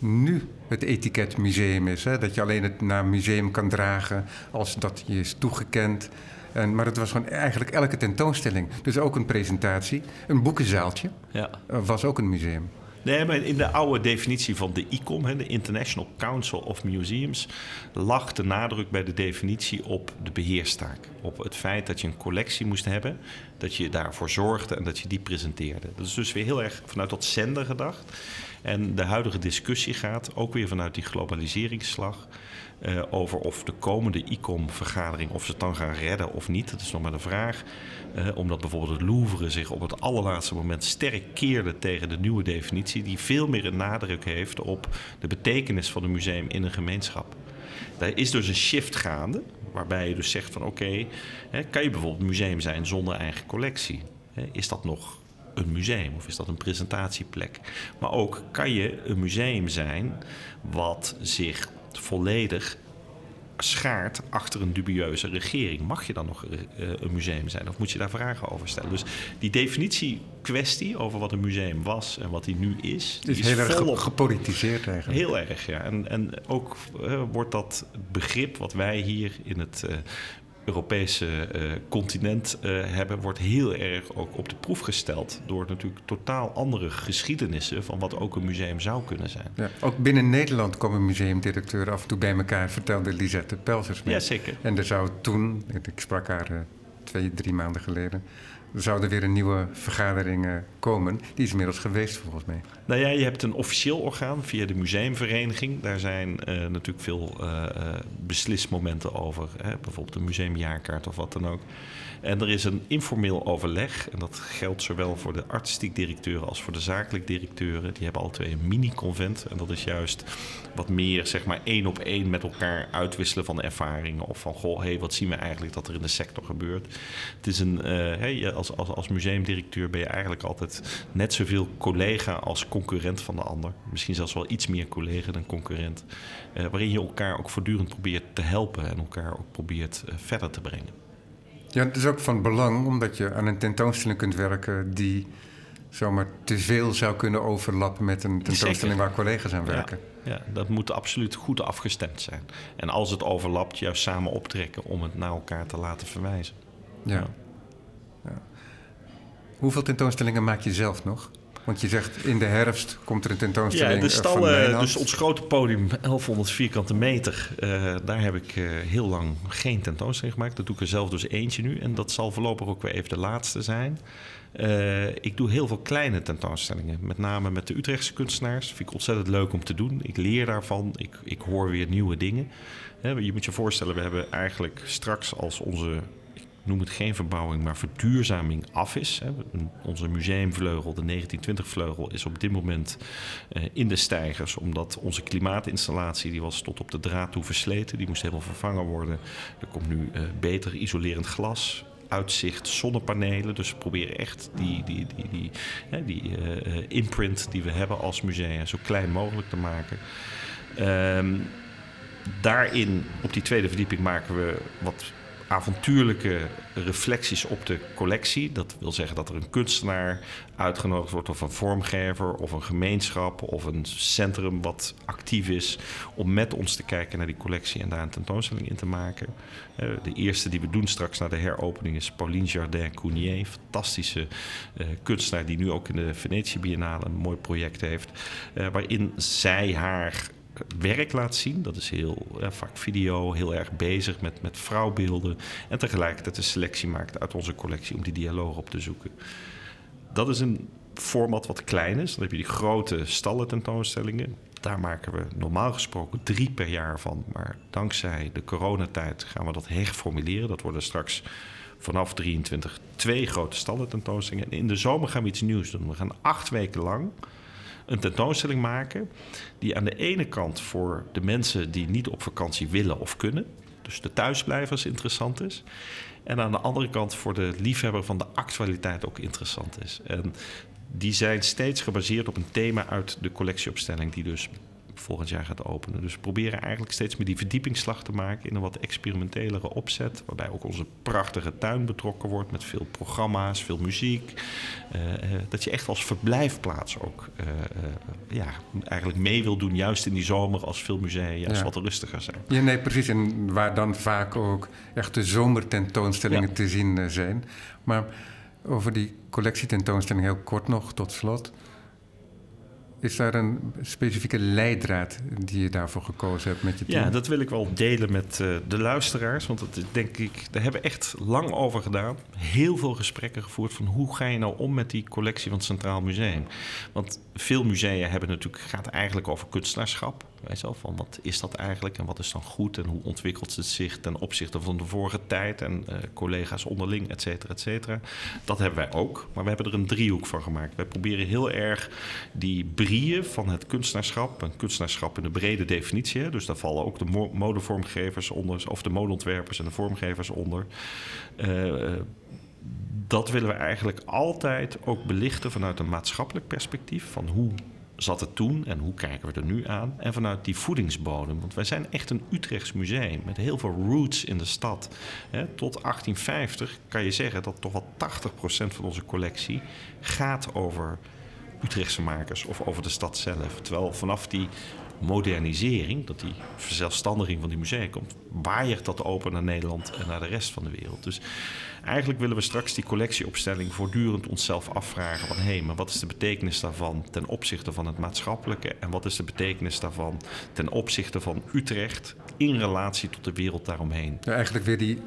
nu het etiket museum is. Hè? Dat je alleen het naam museum kan dragen als dat je is toegekend. En, maar het was gewoon eigenlijk elke tentoonstelling. Dus ook een presentatie. Een boekenzaaltje ja. Eh, was ook een museum. Nee, maar in de oude definitie van de ICOM, de International Council of Museums, lag de nadruk bij de definitie op de beheerstaak. Op het feit dat je een collectie moest hebben, dat je daarvoor zorgde en dat je die presenteerde. Dat is dus weer heel erg vanuit dat zender gedacht. En de huidige discussie gaat ook weer vanuit die globaliseringsslag. Uh, over of de komende ICOM-vergadering, of ze het dan gaan redden of niet. Dat is nog maar de vraag. Uh, omdat bijvoorbeeld het Louvre zich op het allerlaatste moment sterk keerde tegen de nieuwe definitie, die veel meer een nadruk heeft op de betekenis van een museum in een gemeenschap. Daar is dus een shift gaande, waarbij je dus zegt van oké, kan je bijvoorbeeld museum zijn zonder eigen collectie? Is dat nog een museum of is dat een presentatieplek? Maar ook kan je een museum zijn wat zich volledig schaart achter een dubieuze regering. Mag je dan nog uh, een museum zijn of moet je daar vragen over stellen? Dus die definitiekwestie over wat een museum was en wat hij nu is... is, is heel erg gepolitiseerd eigenlijk. Heel erg, ja. En, en ook uh, wordt dat begrip wat wij hier in het Europese uh, continent uh, hebben, wordt heel erg ook op de proef gesteld. Door natuurlijk totaal andere geschiedenissen van wat ook een museum zou kunnen zijn. Ja, ook binnen Nederland komen museumdirecteuren af en toe bij elkaar, vertelde Lisette Pelzers. Ja, zeker. En er zou toen, ik sprak haar uh, twee, drie maanden geleden, er er weer een nieuwe vergadering komen. Die is inmiddels geweest volgens mij. Nou ja, je hebt een officieel orgaan via de museumvereniging. Daar zijn uh, natuurlijk veel uh, beslismomenten over. Hè? Bijvoorbeeld een museumjaarkaart of wat dan ook. En er is een informeel overleg. En dat geldt zowel voor de artistiek directeuren als voor de zakelijk directeuren. Die hebben al twee een mini-convent. En dat is juist wat meer, zeg maar, één op één met elkaar uitwisselen van ervaringen. Of van, goh, hey, wat zien we eigenlijk dat er in de sector gebeurt. Het is een, uh, hey, als, als, als museumdirecteur ben je eigenlijk altijd net zoveel collega als concurrent van de ander. Misschien zelfs wel iets meer collega dan concurrent. Uh, waarin je elkaar ook voortdurend probeert te helpen en elkaar ook probeert uh, verder te brengen. Ja, het is ook van belang omdat je aan een tentoonstelling kunt werken die zomaar te veel zou kunnen overlappen met een tentoonstelling Zeker. waar collega's aan werken. Ja, ja, dat moet absoluut goed afgestemd zijn. En als het overlapt, juist samen optrekken om het naar elkaar te laten verwijzen. Ja. ja. Hoeveel tentoonstellingen maak je zelf nog? Want je zegt in de herfst komt er een tentoonstelling. Ja, de stallen, dus ons grote podium, 1100 vierkante meter. Uh, daar heb ik uh, heel lang geen tentoonstelling gemaakt. Dat doe ik er zelf dus eentje nu. En dat zal voorlopig ook weer even de laatste zijn. Uh, ik doe heel veel kleine tentoonstellingen. Met name met de Utrechtse kunstenaars. Vind ik ontzettend leuk om te doen. Ik leer daarvan. Ik, ik hoor weer nieuwe dingen. je moet je voorstellen, we hebben eigenlijk straks als onze noem het geen verbouwing, maar verduurzaming af is. Onze museumvleugel, de 1920-vleugel, is op dit moment eh, in de stijgers, omdat onze klimaatinstallatie, die was tot op de draad toe versleten, die moest helemaal vervangen worden. Er komt nu eh, beter isolerend glas, uitzicht, zonnepanelen. Dus we proberen echt die, die, die, die, die uh, imprint die we hebben als museum zo klein mogelijk te maken. Um, daarin, op die tweede verdieping, maken we wat avontuurlijke reflecties op de collectie. Dat wil zeggen dat er een kunstenaar uitgenodigd wordt, of een vormgever, of een gemeenschap, of een centrum wat actief is om met ons te kijken naar die collectie en daar een tentoonstelling in te maken. Eh, de eerste die we doen straks na de heropening is Pauline Jardin Counier, fantastische uh, kunstenaar die nu ook in de Venetië Biennale een mooi project heeft, uh, waarin zij haar werk laat zien. Dat is heel vaak video, heel erg bezig met, met vrouwbeelden. En tegelijkertijd een selectie maakt uit onze collectie om die dialoog op te zoeken. Dat is een format wat klein is. Dan heb je die grote stallen tentoonstellingen. Daar maken we normaal gesproken drie per jaar van. Maar dankzij de coronatijd gaan we dat herformuleren. Dat worden straks vanaf 23 twee grote stallen tentoonstellingen. En in de zomer gaan we iets nieuws doen. We gaan acht weken lang een tentoonstelling maken die aan de ene kant voor de mensen die niet op vakantie willen of kunnen, dus de thuisblijvers interessant is. En aan de andere kant voor de liefhebber van de actualiteit ook interessant is. En die zijn steeds gebaseerd op een thema uit de collectieopstelling, die dus volgend jaar gaat openen. Dus we proberen eigenlijk steeds meer die verdiepingsslag te maken in een wat experimentelere opzet. Waarbij ook onze prachtige tuin betrokken wordt met veel programma's, veel muziek. Uh, dat je echt als verblijfplaats ook uh, ja, eigenlijk mee wil doen, juist in die zomer als veel musea juist wat rustiger zijn. Ja, nee, precies. En waar dan vaak ook echt de zomertentoonstellingen ja. te zien zijn. Maar over die collectietentoonstelling heel kort nog tot slot. Is daar een specifieke leidraad die je daarvoor gekozen hebt met je team? Ja, dat wil ik wel delen met uh, de luisteraars. Want dat is, denk ik, daar hebben we echt lang over gedaan. Heel veel gesprekken gevoerd van hoe ga je nou om met die collectie van het Centraal Museum. Want veel musea hebben natuurlijk, gaat eigenlijk over kunstenaarschap. Van wat is dat eigenlijk en wat is dan goed en hoe ontwikkelt het zich ten opzichte van de vorige tijd en uh, collega's onderling, et cetera, et cetera. Dat hebben wij ook, maar we hebben er een driehoek van gemaakt. Wij proberen heel erg die brieën van het kunstenaarschap, een kunstenaarschap in de brede definitie, dus daar vallen ook de modevormgevers onder, of de modeontwerpers en de vormgevers onder. Uh, dat willen we eigenlijk altijd ook belichten vanuit een maatschappelijk perspectief. Van hoe zat het toen en hoe kijken we er nu aan? En vanuit die voedingsbodem. Want wij zijn echt een Utrechts museum met heel veel roots in de stad. tot 1850 kan je zeggen dat toch wel 80% van onze collectie gaat over Utrechtse makers of over de stad zelf. Terwijl vanaf die modernisering, dat die verzelfstandiging van die musea komt, waaiert dat open naar Nederland en naar de rest van de wereld. Dus eigenlijk willen we straks die collectieopstelling voortdurend onszelf afvragen van hé, hey, maar wat is de betekenis daarvan ten opzichte van het maatschappelijke en wat is de betekenis daarvan ten opzichte van Utrecht in relatie tot de wereld daaromheen. Ja, eigenlijk weer die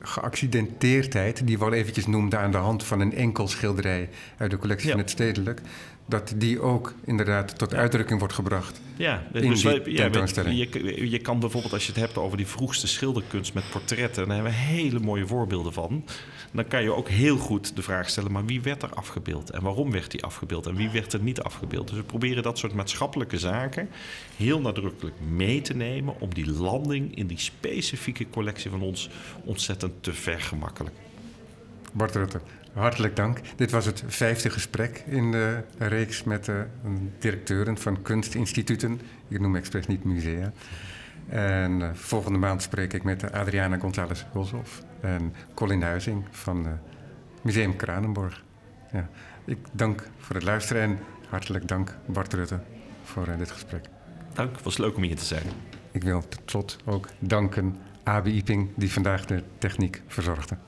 geaccidenteerdheid, die we al eventjes noemden aan de hand van een enkel schilderij uit de collectie van het Stedelijk, dat die ook inderdaad tot uitdrukking wordt gebracht. Ja, dus wij, ja, je, je kan bijvoorbeeld als je het hebt over die vroegste schilderkunst met portretten, daar hebben we hele mooie voorbeelden van. Dan kan je ook heel goed de vraag stellen, maar wie werd er afgebeeld en waarom werd die afgebeeld en wie werd er niet afgebeeld? Dus we proberen dat soort maatschappelijke zaken heel nadrukkelijk mee te nemen om die landing in die specifieke collectie van ons ontzettend te vergemakkelijken. Bart Rutte, Hartelijk dank. Dit was het vijfde gesprek in de reeks met de directeuren van kunstinstituten. Ik noem expres niet musea. En uh, volgende maand spreek ik met Adriana González Boshoff en Colin Huizing van uh, Museum Kranenborg. Ja, ik dank voor het luisteren en hartelijk dank Bart Rutte voor uh, dit gesprek. Dank, het was leuk om hier te zijn. Ik wil tot slot ook danken Abi Iping die vandaag de techniek verzorgde.